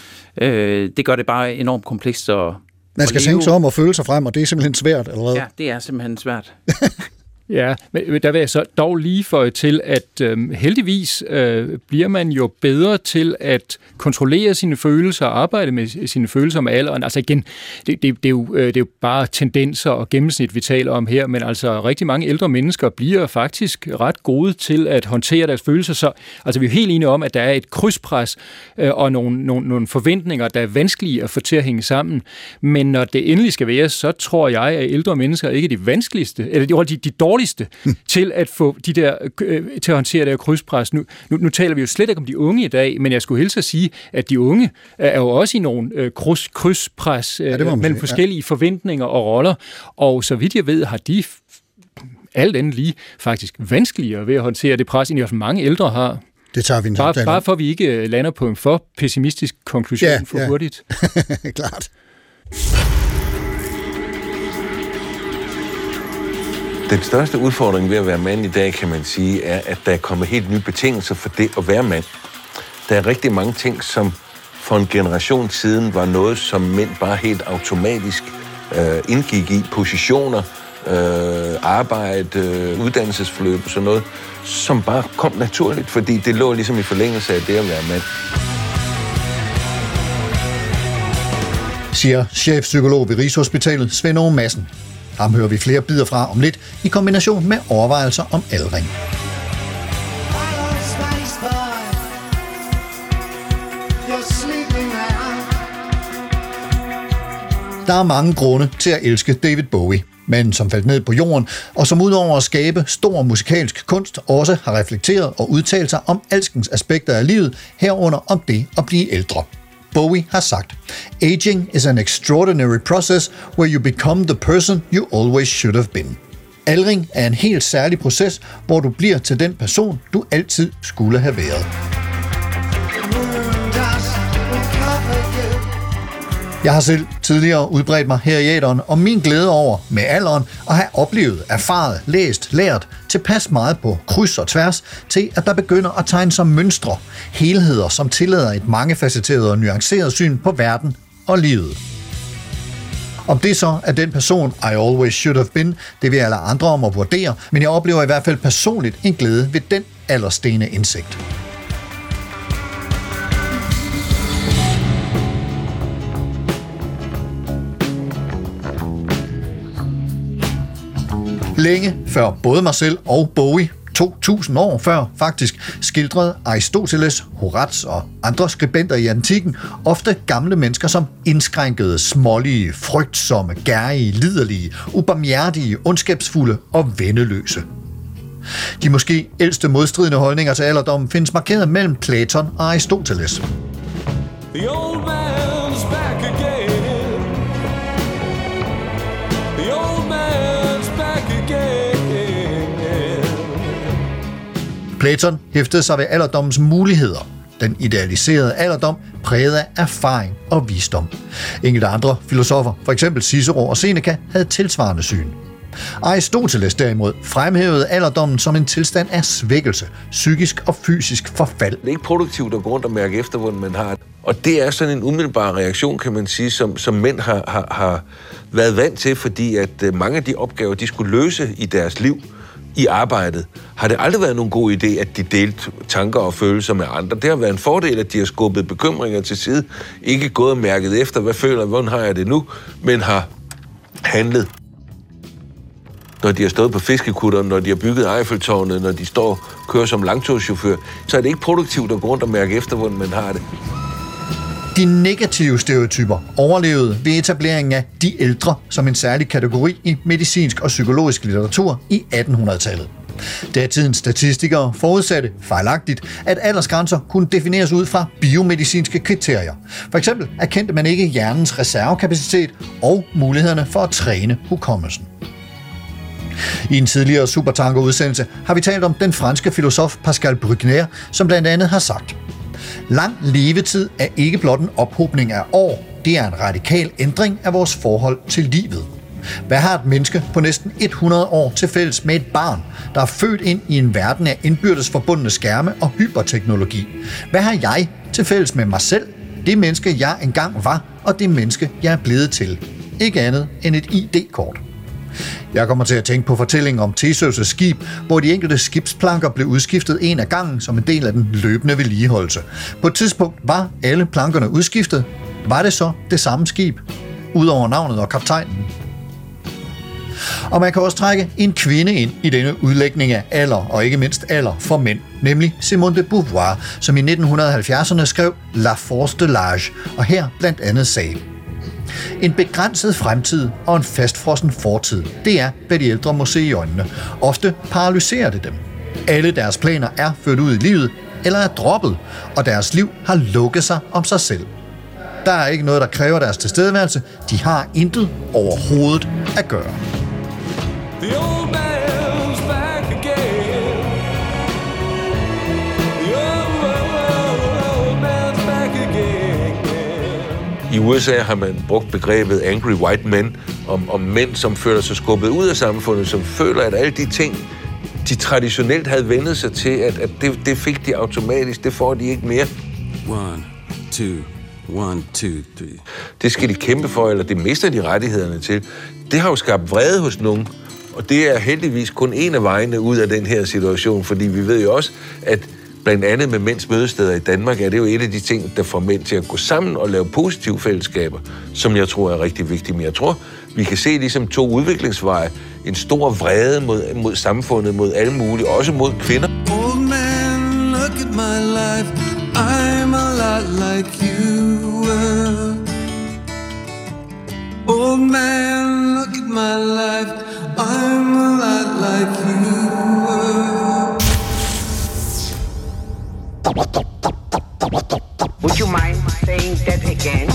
øh, det gør det bare enormt komplekst at man skal tænke sig om og føle sig frem, og det er simpelthen svært, eller hvad? Ja, det er simpelthen svært. Ja, men der vil jeg så dog lige føje til, at øh, heldigvis øh, bliver man jo bedre til at kontrollere sine følelser og arbejde med sine følelser med alderen. Altså igen, det, det, det, er jo, øh, det er jo bare tendenser og gennemsnit, vi taler om her, men altså rigtig mange ældre mennesker bliver faktisk ret gode til at håndtere deres følelser. Så altså, vi er jo helt enige om, at der er et krydspres øh, og nogle, nogle, nogle forventninger, der er vanskelige at få til at hænge sammen. Men når det endelig skal være, så tror jeg, at ældre mennesker ikke er de vanskeligste, eller de, de dårligste til at få de der, øh, til at håndtere det her krydspres. Nu, nu, nu taler vi jo slet ikke om de unge i dag, men jeg skulle hilse at sige, at de unge er jo også i nogle øh, kryds, krydspres øh, ja, mellem sige, forskellige ja. forventninger og roller, og så vidt jeg ved, har de alt andet lige faktisk vanskeligere ved at håndtere det pres, end også mange ældre har. Det tager vi en bare, bare for at vi ikke øh, lander på en for pessimistisk konklusion ja, for ja. hurtigt. Klart. Den største udfordring ved at være mand i dag, kan man sige, er, at der er kommet helt nye betingelser for det at være mand. Der er rigtig mange ting, som for en generation siden var noget, som mænd bare helt automatisk øh, indgik i. Positioner, øh, arbejde, øh, uddannelsesforløb og sådan noget, som bare kom naturligt, fordi det lå ligesom i forlængelse af det at være mand. Siger chefpsykolog ved Rigshospitalet Svend Aage Madsen. Ham hører vi flere bidder fra om lidt i kombination med overvejelser om aldring. Der er mange grunde til at elske David Bowie, men som faldt ned på jorden, og som udover at skabe stor musikalsk kunst, også har reflekteret og udtalt sig om alskens aspekter af livet, herunder om det at blive ældre. Bowie har sagt, Aging is an extraordinary process where you become the person you always should have been. Aldring er en helt særlig proces, hvor du bliver til den person, du altid skulle have været. Jeg har selv tidligere udbredt mig her i æderen om min glæde over med alderen at have oplevet, erfaret, læst, lært tilpas meget på kryds og tværs til, at der begynder at tegne sig mønstre, helheder, som tillader et mangefacetteret og nuanceret syn på verden og livet. Om det så er den person, I always should have been, det vil alle andre om at vurdere, men jeg oplever i hvert fald personligt en glæde ved den allerstene indsigt. Længe før både mig selv og Bowie 2000 år før faktisk skildrede Aristoteles, Horaz og andre skribenter i antikken ofte gamle mennesker som indskrænkede, smålige, frygtsomme, gærige, liderlige, ubarmhjertige, ondskabsfulde og vendeløse. De måske ældste modstridende holdninger til alderdommen findes markeret mellem Platon og Aristoteles. The old Platon hæftede sig ved alderdommens muligheder. Den idealiserede alderdom præget af erfaring og visdom. Enkelte andre filosofer, f.eks. Cicero og Seneca, havde tilsvarende syn. Aristoteles derimod fremhævede alderdommen som en tilstand af svækkelse, psykisk og fysisk forfald. Det er ikke produktivt at gå rundt og mærke efter, hvordan man har. Og det er sådan en umiddelbar reaktion, kan man sige, som, som mænd har, har, har været vant til, fordi at øh, mange af de opgaver, de skulle løse i deres liv, i arbejdet, har det aldrig været nogen god idé, at de delte tanker og følelser med andre. Det har været en fordel, at de har skubbet bekymringer til side, ikke gået og mærket efter, hvad føler, hvordan har jeg det nu, men har handlet. Når de har stået på fiskekutteren, når de har bygget Eiffeltårnet, når de står og kører som langtogschauffør, så er det ikke produktivt at gå rundt og mærke efter, hvordan man har det. De negative stereotyper overlevede ved etableringen af de ældre som en særlig kategori i medicinsk og psykologisk litteratur i 1800-tallet. Datidens statistikere forudsatte fejlagtigt, at aldersgrænser kunne defineres ud fra biomedicinske kriterier. For eksempel erkendte man ikke hjernens reservekapacitet og mulighederne for at træne hukommelsen. I en tidligere Supertanker-udsendelse har vi talt om den franske filosof Pascal Bruckner, som blandt andet har sagt, Lang levetid er ikke blot en ophobning af år, det er en radikal ændring af vores forhold til livet. Hvad har et menneske på næsten 100 år til fælles med et barn, der er født ind i en verden af indbyrdes forbundne skærme og hyperteknologi? Hvad har jeg til fælles med mig selv, det menneske jeg engang var, og det menneske jeg er blevet til? Ikke andet end et ID-kort. Jeg kommer til at tænke på fortællingen om Theseus' skib, hvor de enkelte skibsplanker blev udskiftet en af gangen som en del af den løbende vedligeholdelse. På et tidspunkt var alle plankerne udskiftet. Var det så det samme skib? Udover navnet og kaptajnen. Og man kan også trække en kvinde ind i denne udlægning af alder, og ikke mindst alder for mænd, nemlig Simone de Beauvoir, som i 1970'erne skrev La Force de l'Age, og her blandt andet sagde, en begrænset fremtid og en fastfrossen fortid, det er, hvad de ældre må se i øjnene. Ofte paralyserer det dem. Alle deres planer er ført ud i livet, eller er droppet, og deres liv har lukket sig om sig selv. Der er ikke noget, der kræver deres tilstedeværelse. De har intet overhovedet at gøre. The I USA har man brugt begrebet angry white men om, om mænd, som føler sig skubbet ud af samfundet, som føler, at alle de ting, de traditionelt havde vendet sig til, at, at det, det fik de automatisk, det får de ikke mere. One, two, one, two, three. Det skal de kæmpe for, eller det mister de rettighederne til. Det har jo skabt vrede hos nogen, og det er heldigvis kun en af vejene ud af den her situation, fordi vi ved jo også, at blandt andet med mænds mødesteder i Danmark, er det jo et af de ting, der får mænd til at gå sammen og lave positive fællesskaber, som jeg tror er rigtig vigtigt. Men jeg tror, vi kan se ligesom to udviklingsveje. En stor vrede mod, mod samfundet, mod alle mulige, også mod kvinder. Old man, look at my life. I'm a lot like you were. Old man, look at my life. I'm a lot like you Would you mind saying that again?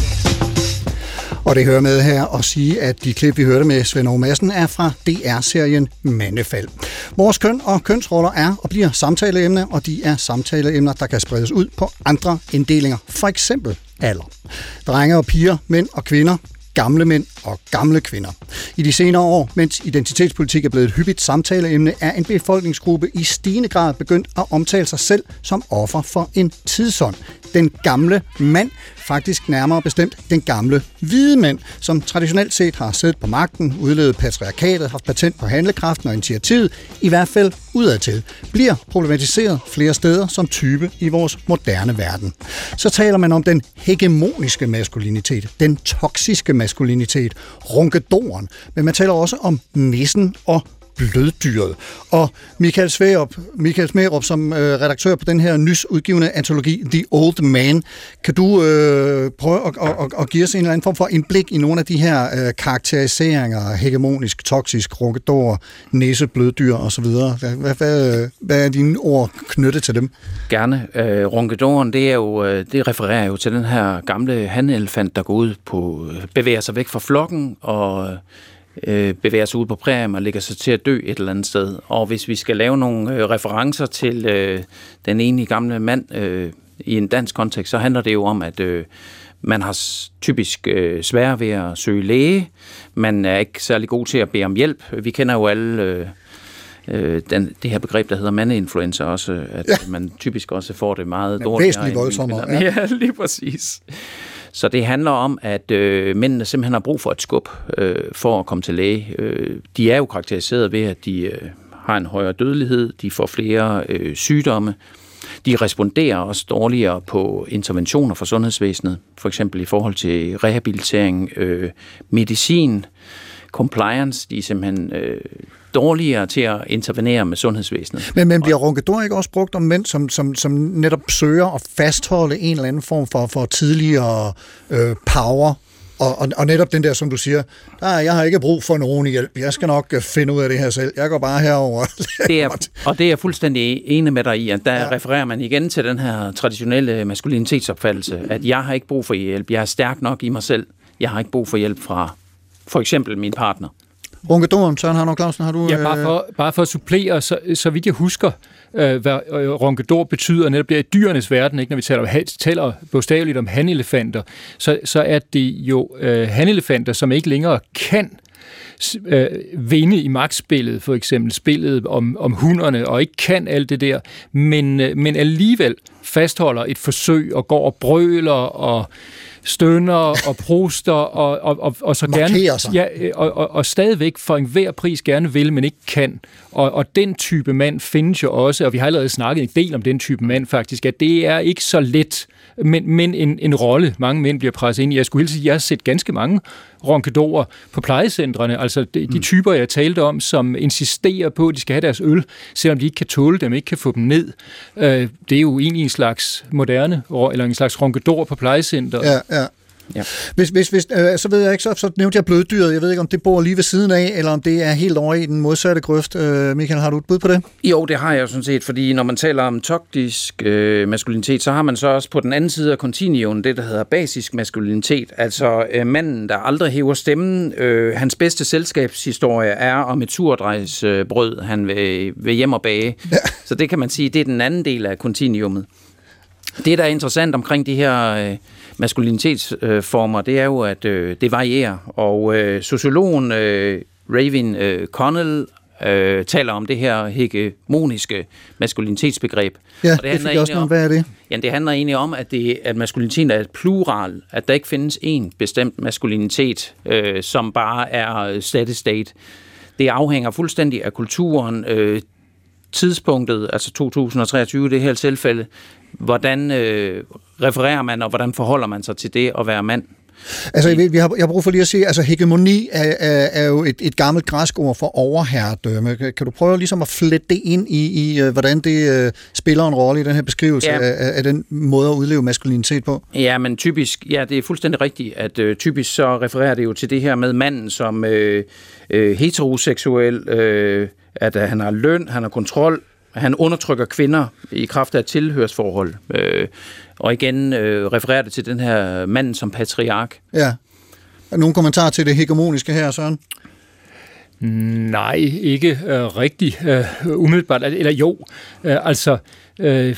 Og det hører med her at sige, at de klip, vi hørte med Svend Aage Madsen, er fra DR-serien Mandefald. Vores køn og kønsroller er og bliver samtaleemner, og de er samtaleemner, der kan spredes ud på andre inddelinger. For eksempel alder. Drenge og piger, mænd og kvinder, gamle mænd og gamle kvinder. I de senere år, mens identitetspolitik er blevet et hyppigt samtaleemne, er en befolkningsgruppe i stigende grad begyndt at omtale sig selv som offer for en tidsånd. Den gamle mand, faktisk nærmere bestemt den gamle hvide mand, som traditionelt set har siddet på magten, udlevet patriarkatet, haft patent på handlekraften og initiativet, i hvert fald udadtil, bliver problematiseret flere steder som type i vores moderne verden. Så taler man om den hegemoniske maskulinitet, den toksiske maskulinitet, runkedoren, men man taler også om nissen og bløddyret. Og Michael Sværup, Michael Smerup, som øh, redaktør på den her nysudgivende antologi The Old Man, kan du øh, prøve at, at, at, at give os en eller anden form for indblik i nogle af de her øh, karakteriseringer, hegemonisk, toksisk, runkedor, næse, bløddyr osv.? Hvad, hvad, hvad, hvad er dine ord knyttet til dem? Gerne. Øh, runkedoren, det, er jo, øh, det refererer jo til den her gamle hanelefant, der går ud på, øh, bevæger sig væk fra flokken og øh, bevæger sig ud på prærien og lægger sig til at dø et eller andet sted. Og hvis vi skal lave nogle øh, referencer til øh, den ene gamle mand øh, i en dansk kontekst, så handler det jo om, at øh, man har typisk øh, svært ved at søge læge. Man er ikke særlig god til at bede om hjælp. Vi kender jo alle... Øh, øh, den, det her begreb, der hedder mandeinfluenza også, at ja. man typisk også får det meget Ja, dårligere. væsentligt voldsommere, ja. Ja, lige præcis. Så det handler om, at øh, mændene simpelthen har brug for et skub øh, for at komme til læge. Øh, de er jo karakteriseret ved, at de øh, har en højere dødelighed, de får flere øh, sygdomme, de responderer også dårligere på interventioner fra sundhedsvæsenet, for eksempel i forhold til rehabilitering, øh, medicin, compliance, de er simpelthen øh, dårligere til at intervenere med sundhedsvæsenet. Men, men bliver runkedor ikke også brugt om mænd, som, som, som netop søger at fastholde en eller anden form for, for tidligere øh, power? Og, og, og netop den der, som du siger, nej, jeg har ikke brug for nogen hjælp. Jeg skal nok øh, finde ud af det her selv. Jeg går bare herover. Det er, og det er jeg fuldstændig enig med dig i, at der ja. refererer man igen til den her traditionelle maskulinitetsopfattelse, at jeg har ikke brug for hjælp, jeg er stærk nok i mig selv, jeg har ikke brug for hjælp fra for eksempel min partner. Runkedoren, Søren Harnov Clausen, har du... Ja, bare for, bare for at supplere, så, så vidt jeg husker, øh, hvad øh, ronkedor betyder netop det i dyrenes verden, ikke? når vi taler, om, taler bogstaveligt om hanelefanter, så, så er det jo øh, hanelefanter, som ikke længere kan øh, vinde i magtspillet, for eksempel spillet om, om hunderne, og ikke kan alt det der, men, øh, men alligevel fastholder et forsøg og går og brøler og stønner og proster og, og, og, og så gerne Markerer sig. ja, øh, og, og, og stadigvæk for enhver pris gerne vil, men ikke kan. Og, og den type mand findes jo også, og vi har allerede snakket en del om den type mand faktisk, at det er ikke så let, men, men en, en rolle, mange mænd bliver presset ind i. Jeg skulle hilse sige, at jeg har set ganske mange ronkedorer på plejecentrene, altså de, de typer, jeg talte om, som insisterer på, at de skal have deres øl, selvom de ikke kan tåle dem, ikke kan få dem ned. Øh, det er jo egentlig en slags moderne, eller en slags ronkedor på plejecenter. Ja, ja. Ja. Hvis, hvis, hvis, øh, så ved jeg ikke, så, så nævnte jeg bløddyret. Jeg ved ikke, om det bor lige ved siden af, eller om det er helt over i den modsatte grøft. Øh, Michael, har du et bud på det? Jo, det har jeg jo sådan set, fordi når man taler om toksisk øh, maskulinitet, så har man så også på den anden side af kontinuum det, der hedder basisk maskulinitet. Altså øh, manden, der aldrig hæver stemmen. Øh, hans bedste selskabshistorie er om et surdrejsbrød, øh, brød, han vil, vil hjem og bage. Ja. Så det kan man sige, det er den anden del af kontinuumet. Det, der er interessant omkring de her øh, maskulinitetsformer, øh, det er jo, at øh, det varierer. Og øh, sociologen øh, Raven øh, Connell øh, taler om det her hegemoniske maskulinitetsbegreb. Ja, Og det, det fik også om- Hvad er det? Ja, det handler egentlig om, at, det, at maskulinitet er et plural, at der ikke findes en bestemt maskulinitet, øh, som bare er steady state. Det afhænger fuldstændig af kulturen, øh, tidspunktet, altså 2023 i det her tilfælde, hvordan øh, refererer man, og hvordan forholder man sig til det at være mand? Altså, vi, vi har, jeg har brug for lige at sige, altså hegemoni er, er, er jo et, et gammelt græsk ord for overherredømme. Kan, du prøve ligesom at flette det ind i, i øh, hvordan det uh, spiller en rolle i den her beskrivelse ja. af, af den måde at udleve maskulinitet på? Ja, men typisk, ja, det er fuldstændig rigtigt, at øh, typisk så refererer det jo til det her med manden som øh, øh, heteroseksuel, øh, at øh, han har løn, han har kontrol, han undertrykker kvinder i kraft af et tilhørsforhold. Øh, og igen øh, refererer det til den her mand som patriark. Ja. Er Nogle kommentarer til det hegemoniske her, Søren? Nej, ikke øh, rigtig øh, umiddelbart. Eller jo, øh, altså, øh,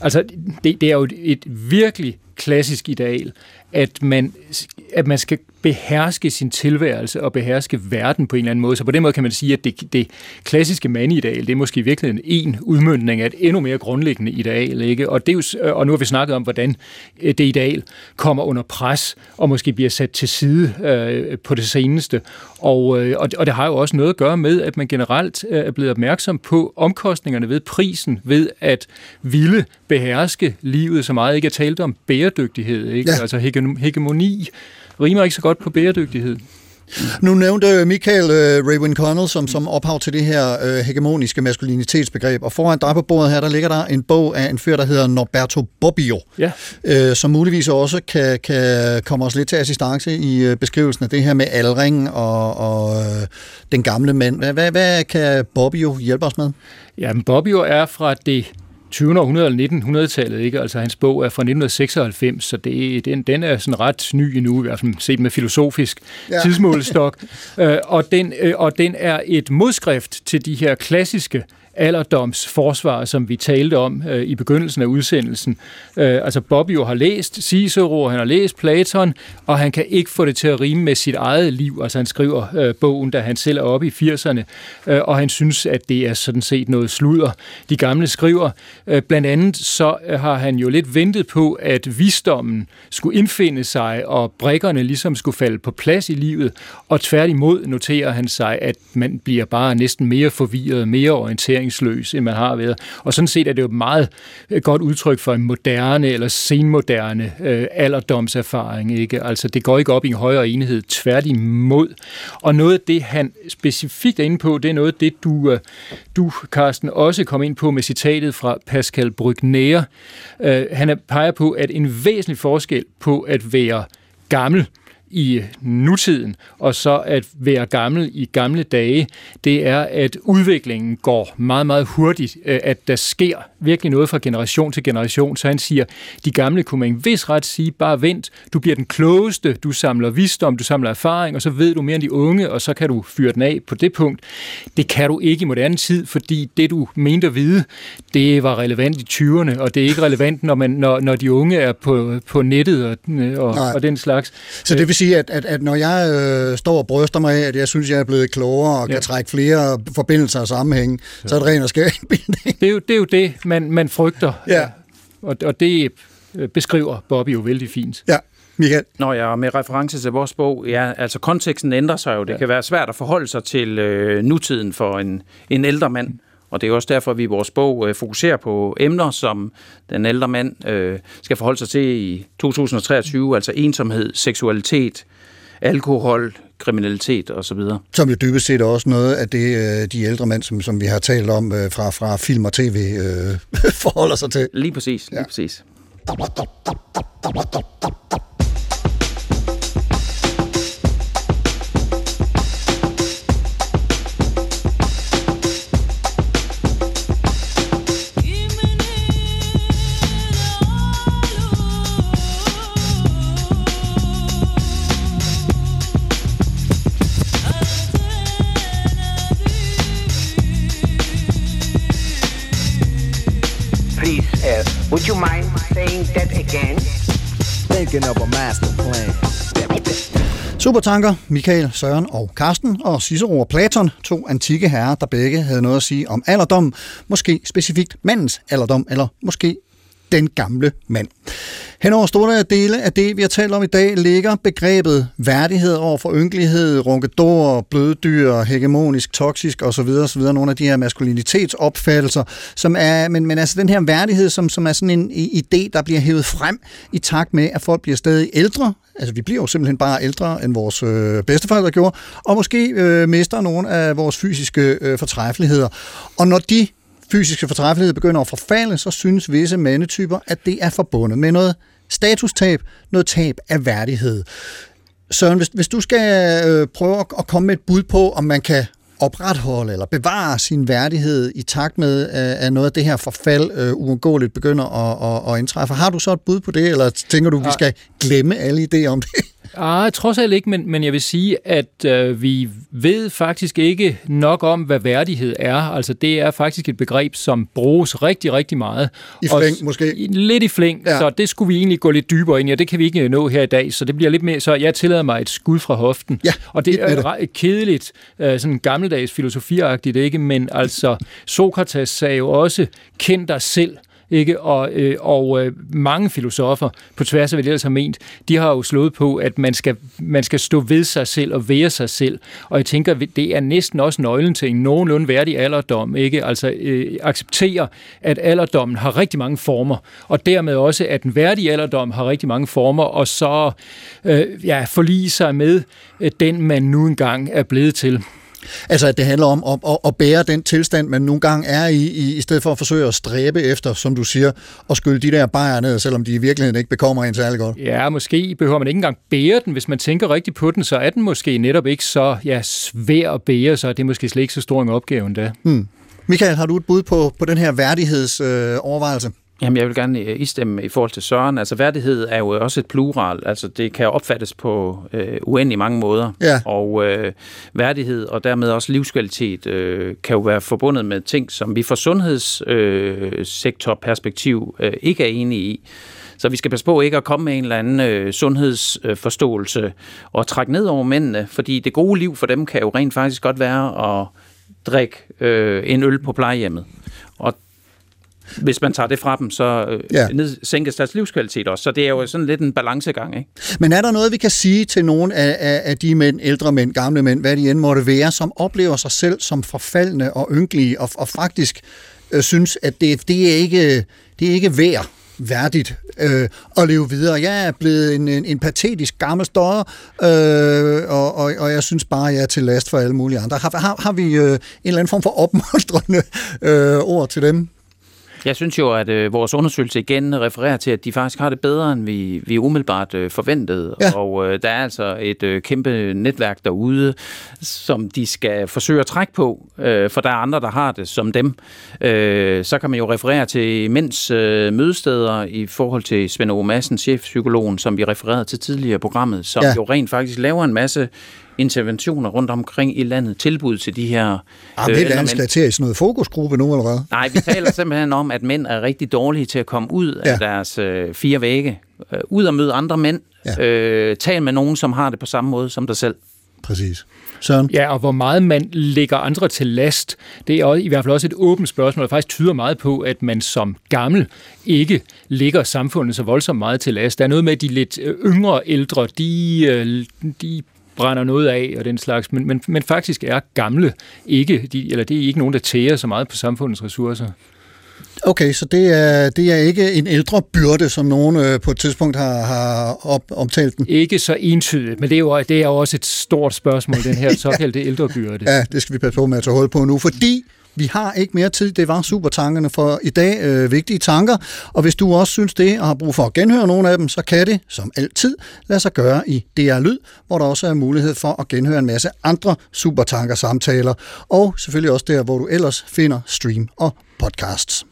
altså det, det er jo et, et virkelig klassisk ideal, at man, at man skal beherske sin tilværelse og beherske verden på en eller anden måde. Så på den måde kan man sige, at det, det klassiske mandideal, det er måske i virkeligheden en udmyndning af et endnu mere grundlæggende ideal. Ikke? Og, det er jo, s- og nu har vi snakket om, hvordan øh, det ideal kommer under pres og måske bliver sat til side øh, på det seneste. Og, øh, og, det- og det har jo også noget at gøre med, at man generelt øh, er blevet opmærksom på omkostningerne ved prisen, ved at ville beherske livet så meget. Ikke at tale om bæredygtighed, ikke? Ja. altså hege- hegemoni rimer ikke så godt på bæredygtighed. Nu nævnte Michael uh, Raven Connell som, som ophav til det her uh, hegemoniske maskulinitetsbegreb, og foran dig på bordet her, der ligger der en bog af en fyr, der hedder Norberto Bobbio, Ja. uh, som muligvis også kan, kan komme os lidt til assistance i uh, beskrivelsen af det her med aldring og, og uh, den gamle mand. Hvad, hvad, hvad kan Bobbio hjælpe os med? Jamen, Bobbio er fra det 20. århundrede eller 1900-tallet, ikke? Altså, hans bog er fra 1996, så det, den, den er sådan ret ny endnu, i hvert fald set med filosofisk Ja. tidsmålestok. øh, og, den, øh, og den er et modskrift til de her klassiske alderdomsforsvar, som vi talte om øh, i begyndelsen af udsendelsen. Øh, altså Bobbio har læst Cicero, han har læst Platon, og han kan ikke få det til at rime med sit eget liv. Altså han skriver øh, bogen, da han selv er oppe i 80'erne, øh, og han synes, at det er sådan set noget sludder, de gamle skriver. Øh, blandt andet så har han jo lidt ventet på, at visdommen skulle indfinde sig, og brikkerne ligesom skulle falde på plads i livet, og tværtimod noterer han sig, at man bliver bare næsten mere forvirret, mere orienteret orienteringsløs, end man har været. Og sådan set er det jo et meget øh, godt udtryk for en moderne eller senmoderne øh, alderdomserfaring. Ikke? Altså det går ikke op i en højere enhed, tværtimod. Og noget af det, han specifikt er inde på, det er noget af det, du, øh, du Carsten, også kom ind på med citatet fra Pascal Brugner. Øh, han peger på, at en væsentlig forskel på at være gammel i nutiden, og så at være gammel i gamle dage, det er, at udviklingen går meget, meget hurtigt, øh, at der sker virkelig noget fra generation til generation. Så han siger, de gamle kunne med en vis ret sige, bare vent, du bliver den klogeste, du samler visdom, du samler erfaring, og så ved du mere end de unge, og så kan du fyre den af på det punkt. Det kan du ikke i moderne tid, fordi det, du mente at vide, det var relevant i 20'erne, og det er ikke relevant, når, man, når, når de unge er på, på nettet og, og, Nej. og den slags. Så det vil sige, at, at, at når jeg øh, står og bryster mig af, at jeg synes, jeg er blevet klogere og ja. Ja. kan trække flere forbindelser og sammenhæng, så er det ren og skær indbildning. Det er jo det, er jo det man, man frygter, Ja. og, og det øh, beskriver Bobby jo vældig fint. Ja. Michael? Når jeg med reference til vores bog, ja, altså konteksten ændrer sig jo. Det ja. kan være svært at forholde sig til øh, nutiden for en, en ældre mand. Og det er også derfor, at vi i vores bog øh, fokuserer på emner, som den ældre mand øh, skal forholde sig til i 2023, altså ensomhed, seksualitet, alkohol, kriminalitet osv. Som jo dybest set er også noget af det, øh, de ældre mænd, som, som vi har talt om øh, fra, fra film og tv, øh, forholder sig til. Lige præcis, lige ja. præcis. Thinking of a master plan. Supertanker, Michael, Søren og Karsten og Cicero og Platon, to antikke herrer, der begge havde noget at sige om alderdom, måske specifikt mandens alderdom, eller måske den gamle mand. Henover store dele af det, vi har talt om i dag, ligger begrebet værdighed over for ynkelighed, runkedor, bløddyr, hegemonisk, toksisk osv. osv. Nogle af de her maskulinitetsopfattelser, som er, men, men altså den her værdighed, som, som er sådan en idé, der bliver hævet frem i takt med, at folk bliver stadig ældre. Altså vi bliver jo simpelthen bare ældre, end vores øh, bedsteforældre gjorde, og måske øh, mister nogle af vores fysiske øh, fortræffeligheder. Og når de fysiske fortræffelighed begynder at forfalde, så synes visse mandetyper, at det er forbundet med noget statustab, noget tab af værdighed. Søren, hvis, hvis du skal øh, prøve at, at komme med et bud på, om man kan opretholde eller bevare sin værdighed i takt med, øh, at noget af det her forfald øh, uundgåeligt begynder at, at, at indtræffe. Har du så et bud på det, eller tænker du, at vi skal glemme alle idéer om det? Ah, trods alt ikke, men, men jeg vil sige, at øh, vi ved faktisk ikke nok om, hvad værdighed er. Altså, det er faktisk et begreb, som bruges rigtig, rigtig meget. I flæng, og, måske? Lidt i flæng, ja. så det skulle vi egentlig gå lidt dybere ind i, og det kan vi ikke nå her i dag, så det bliver lidt mere, så jeg tillader mig et skud fra hoften. Ja, og det er det. kedeligt, øh, sådan gammeldags filosofiagtigt, ikke? Men altså, Sokrates sagde jo også, kend dig selv, ikke? Og, øh, og øh, mange filosofer, på tværs af hvad de ellers har ment, de har jo slået på, at man skal, man skal stå ved sig selv og være sig selv. Og jeg tænker, det er næsten også nøglen til en nogenlunde værdig alderdom. Ikke? Altså øh, acceptere, at alderdommen har rigtig mange former, og dermed også, at den værdige alderdom har rigtig mange former, og så øh, ja, forlige sig med øh, den, man nu engang er blevet til. Altså, at det handler om at, at, at bære den tilstand, man nogle gange er i, i, i stedet for at forsøge at stræbe efter, som du siger, og skylle de der bajer ned, selvom de i virkeligheden ikke bekommer en særlig godt. Ja, måske behøver man ikke engang bære den. Hvis man tænker rigtigt på den, så er den måske netop ikke så ja, svær at bære, så er det måske slet ikke så stor en opgave endda. Hmm. Michael, har du et bud på, på den her værdighedsovervejelse? Øh, Jamen, jeg vil gerne øh, istemme i forhold til Søren. Altså, værdighed er jo også et plural. Altså, det kan opfattes på øh, uendelig mange måder. Ja. Og øh, værdighed og dermed også livskvalitet øh, kan jo være forbundet med ting, som vi fra sundhedssektorperspektiv øh, ikke er enige i. Så vi skal passe på ikke at komme med en eller anden øh, sundhedsforståelse og trække ned over mændene, fordi det gode liv for dem kan jo rent faktisk godt være at drikke øh, en øl på plejehjemmet. Og hvis man tager det fra dem, så øh, ja. ned, sænkes deres livskvalitet også. Så det er jo sådan lidt en balancegang. Ikke? Men er der noget, vi kan sige til nogle af, af, af de mænd, ældre mænd, gamle mænd, hvad de end måtte være, som oplever sig selv som forfaldende og ynkelige, og, og faktisk øh, synes, at det, det, er ikke, det er ikke værd værdigt øh, at leve videre. Jeg er blevet en, en, en patetisk gammel stodder, øh, og, og, og jeg synes bare, at jeg er til last for alle mulige andre. Har, har, har vi øh, en eller anden form for opmuntrende øh, ord til dem? Jeg synes jo, at øh, vores undersøgelse igen refererer til, at de faktisk har det bedre, end vi, vi umiddelbart øh, forventede. Ja. Og øh, der er altså et øh, kæmpe netværk derude, som de skal forsøge at trække på, øh, for der er andre, der har det som dem. Øh, så kan man jo referere til mænds øh, mødesteder i forhold til Svend O. Madsen, chefpsykologen, som vi refererede til tidligere i programmet, som ja. jo rent faktisk laver en masse interventioner rundt omkring i landet, tilbud til de her Ah, øh, det er skal til i sådan noget fokusgruppe nu, eller hvad? Nej, vi taler simpelthen om, at mænd er rigtig dårlige til at komme ud ja. af deres øh, fire vægge. Øh, ud og møde andre mænd. Ja. Øh, tal med nogen, som har det på samme måde som dig selv. Præcis. Søren? Ja, og hvor meget man lægger andre til last, det er også, i hvert fald også et åbent spørgsmål, der faktisk tyder meget på, at man som gammel ikke lægger samfundet så voldsomt meget til last. Der er noget med, at de lidt øh, yngre ældre, de, øh, de brænder noget af og den slags, men, men, men faktisk er gamle ikke, de, eller det er ikke nogen, der tærer så meget på samfundets ressourcer. Okay, så det er, det er ikke en ældre byrde, som nogen øh, på et tidspunkt har, har op, omtalt den? Ikke så entydigt, men det er jo, det er jo også et stort spørgsmål, den her såkaldte ældre byrde. Ja, det skal vi passe på med at tage hold på nu, fordi vi har ikke mere tid. Det var supertankerne for i dag. Øh, vigtige tanker. Og hvis du også synes det og har brug for at genhøre nogle af dem, så kan det, som altid, lade sig gøre i DR Lyd, hvor der også er mulighed for at genhøre en masse andre supertanker samtaler. Og selvfølgelig også der, hvor du ellers finder stream og podcasts.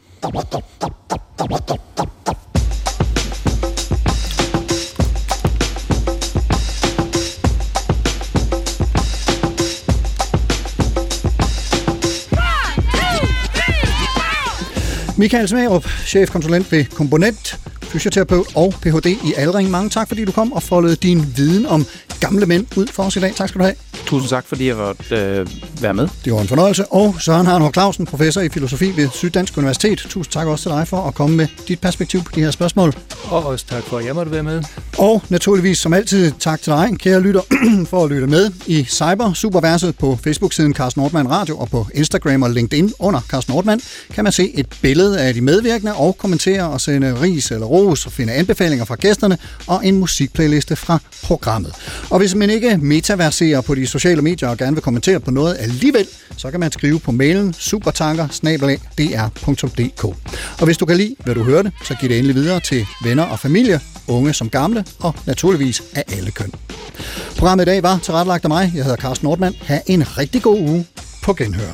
Michael Smerup, chefkonsulent ved Komponent, fysioterapeut og Ph.D. i Aldring. Mange tak, fordi du kom og foldede din viden om gamle mænd ud for os i dag. Tak skal du have. Tusind tak, fordi jeg var øh, være med. Det var en fornøjelse. Og Søren Harnhår Clausen, professor i filosofi ved Syddansk Universitet. Tusind tak også til dig for at komme med dit perspektiv på de her spørgsmål. Og også tak for, at jeg måtte være med. Og naturligvis som altid tak til dig, kære lytter, for at lytte med i Cyber Superverset på Facebook-siden Carsten Nordmann Radio og på Instagram og LinkedIn under Carsten Nordmann kan man se et billede af de medvirkende og kommentere og sende ris eller ros og finde anbefalinger fra gæsterne og en musikplayliste fra programmet. Og hvis man ikke metaverserer på de sociale medier og gerne vil kommentere på noget alligevel, så kan man skrive på mailen supertanker Og hvis du kan lide, hvad du hørte, så giv det endelig videre til venner og familie, unge som gamle og naturligvis af alle køn. Programmet i dag var tilrettelagt af mig. Jeg hedder Carsten Nordmann. Ha' en rigtig god uge på Genhør.